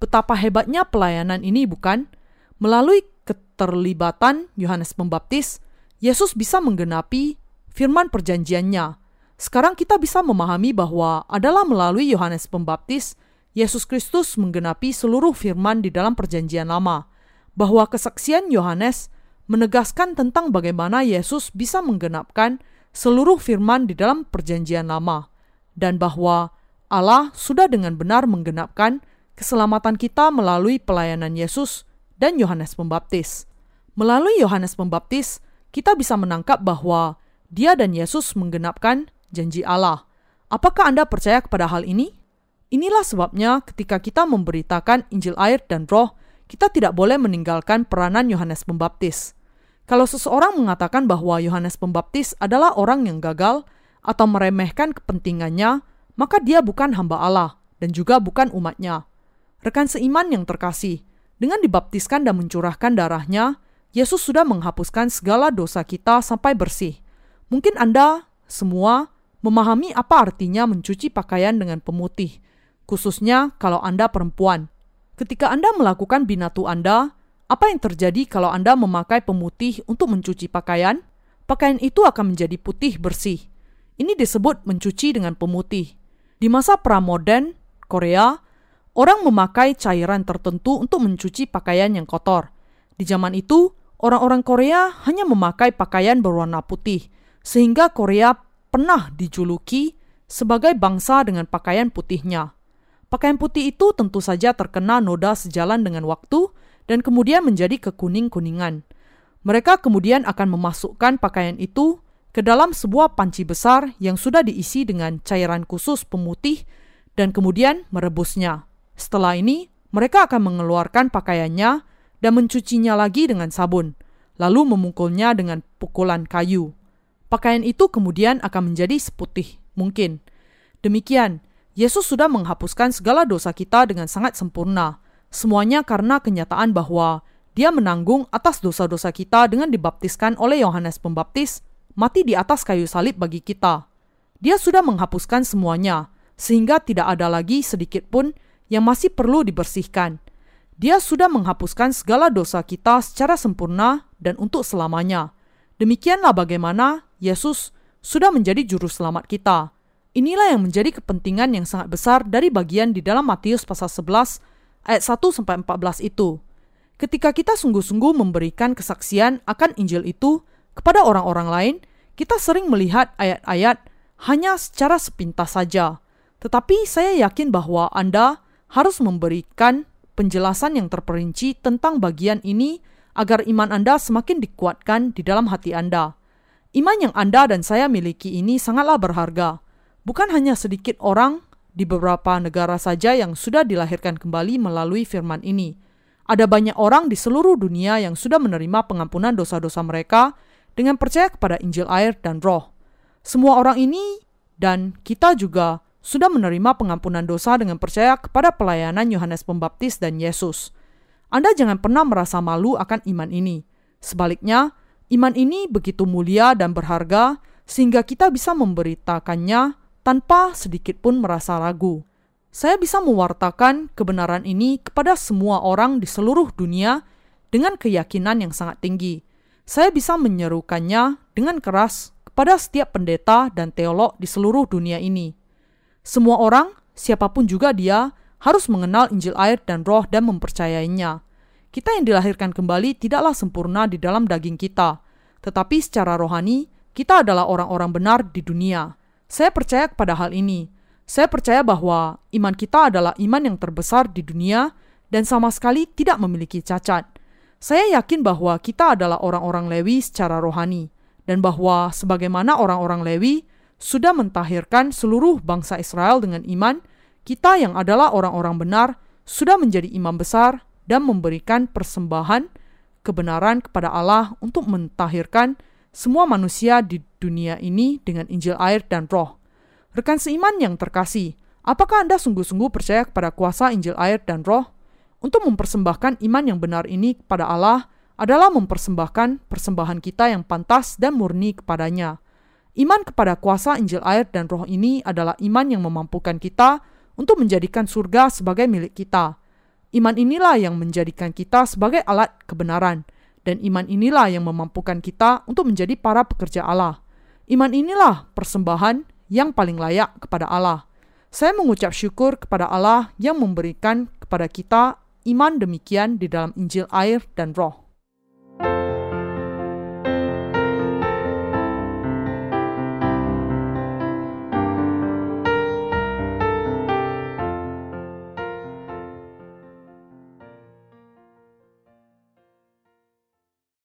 Betapa hebatnya pelayanan ini bukan? Melalui keterlibatan Yohanes Pembaptis, Yesus bisa menggenapi firman perjanjiannya. Sekarang kita bisa memahami bahwa adalah melalui Yohanes Pembaptis, Yesus Kristus menggenapi seluruh firman di dalam perjanjian lama, bahwa kesaksian Yohanes menegaskan tentang bagaimana Yesus bisa menggenapkan seluruh firman di dalam perjanjian lama dan bahwa Allah sudah dengan benar menggenapkan keselamatan kita melalui pelayanan Yesus dan Yohanes Pembaptis. Melalui Yohanes Pembaptis, kita bisa menangkap bahwa dia dan Yesus menggenapkan janji Allah. Apakah Anda percaya kepada hal ini? Inilah sebabnya ketika kita memberitakan Injil air dan roh, kita tidak boleh meninggalkan peranan Yohanes Pembaptis. Kalau seseorang mengatakan bahwa Yohanes Pembaptis adalah orang yang gagal, atau meremehkan kepentingannya, maka dia bukan hamba Allah dan juga bukan umatnya. Rekan seiman yang terkasih, dengan dibaptiskan dan mencurahkan darahnya, Yesus sudah menghapuskan segala dosa kita sampai bersih. Mungkin Anda semua memahami apa artinya mencuci pakaian dengan pemutih, khususnya kalau Anda perempuan. Ketika Anda melakukan binatu Anda, apa yang terjadi kalau Anda memakai pemutih untuk mencuci pakaian? Pakaian itu akan menjadi putih bersih. Ini disebut mencuci dengan pemutih. Di masa pramodern Korea, orang memakai cairan tertentu untuk mencuci pakaian yang kotor. Di zaman itu, orang-orang Korea hanya memakai pakaian berwarna putih, sehingga Korea pernah dijuluki sebagai bangsa dengan pakaian putihnya. Pakaian putih itu tentu saja terkena noda sejalan dengan waktu dan kemudian menjadi kekuning-kuningan. Mereka kemudian akan memasukkan pakaian itu ke dalam sebuah panci besar yang sudah diisi dengan cairan khusus pemutih dan kemudian merebusnya. Setelah ini, mereka akan mengeluarkan pakaiannya dan mencucinya lagi dengan sabun, lalu memukulnya dengan pukulan kayu. pakaian itu kemudian akan menjadi seputih mungkin. Demikian, Yesus sudah menghapuskan segala dosa kita dengan sangat sempurna. Semuanya karena kenyataan bahwa Dia menanggung atas dosa-dosa kita dengan dibaptiskan oleh Yohanes Pembaptis, mati di atas kayu salib bagi kita. Dia sudah menghapuskan semuanya, sehingga tidak ada lagi sedikit pun yang masih perlu dibersihkan. Dia sudah menghapuskan segala dosa kita secara sempurna dan untuk selamanya. Demikianlah bagaimana Yesus sudah menjadi juru selamat kita. Inilah yang menjadi kepentingan yang sangat besar dari bagian di dalam Matius pasal 11 ayat 1 sampai 14 itu. Ketika kita sungguh-sungguh memberikan kesaksian akan Injil itu kepada orang-orang lain, kita sering melihat ayat-ayat hanya secara sepintas saja. Tetapi saya yakin bahwa Anda harus memberikan penjelasan yang terperinci tentang bagian ini agar iman Anda semakin dikuatkan di dalam hati Anda. Iman yang Anda dan saya miliki ini sangatlah berharga. Bukan hanya sedikit orang di beberapa negara saja yang sudah dilahirkan kembali melalui firman ini. Ada banyak orang di seluruh dunia yang sudah menerima pengampunan dosa-dosa mereka dengan percaya kepada Injil air dan roh. Semua orang ini dan kita juga sudah menerima pengampunan dosa dengan percaya kepada pelayanan Yohanes Pembaptis dan Yesus. Anda jangan pernah merasa malu akan iman ini. Sebaliknya, iman ini begitu mulia dan berharga sehingga kita bisa memberitakannya tanpa sedikit pun merasa ragu. Saya bisa mewartakan kebenaran ini kepada semua orang di seluruh dunia dengan keyakinan yang sangat tinggi. Saya bisa menyerukannya dengan keras kepada setiap pendeta dan teolog di seluruh dunia ini. Semua orang, siapa pun juga dia, harus mengenal Injil air dan roh dan mempercayainya. Kita yang dilahirkan kembali tidaklah sempurna di dalam daging kita, tetapi secara rohani, kita adalah orang-orang benar di dunia. Saya percaya kepada hal ini. Saya percaya bahwa iman kita adalah iman yang terbesar di dunia dan sama sekali tidak memiliki cacat. Saya yakin bahwa kita adalah orang-orang Lewi secara rohani, dan bahwa sebagaimana orang-orang Lewi, sudah mentahirkan seluruh bangsa Israel dengan iman, kita yang adalah orang-orang benar sudah menjadi imam besar dan memberikan persembahan kebenaran kepada Allah untuk mentahirkan semua manusia di dunia ini dengan Injil air dan roh. Rekan seiman yang terkasih, apakah Anda sungguh-sungguh percaya kepada kuasa Injil air dan roh? Untuk mempersembahkan iman yang benar ini kepada Allah adalah mempersembahkan persembahan kita yang pantas dan murni kepadanya. Iman kepada kuasa Injil air dan roh ini adalah iman yang memampukan kita untuk menjadikan surga sebagai milik kita. Iman inilah yang menjadikan kita sebagai alat kebenaran, dan iman inilah yang memampukan kita untuk menjadi para pekerja Allah. Iman inilah persembahan yang paling layak kepada Allah. Saya mengucap syukur kepada Allah yang memberikan kepada kita iman demikian di dalam Injil air dan roh.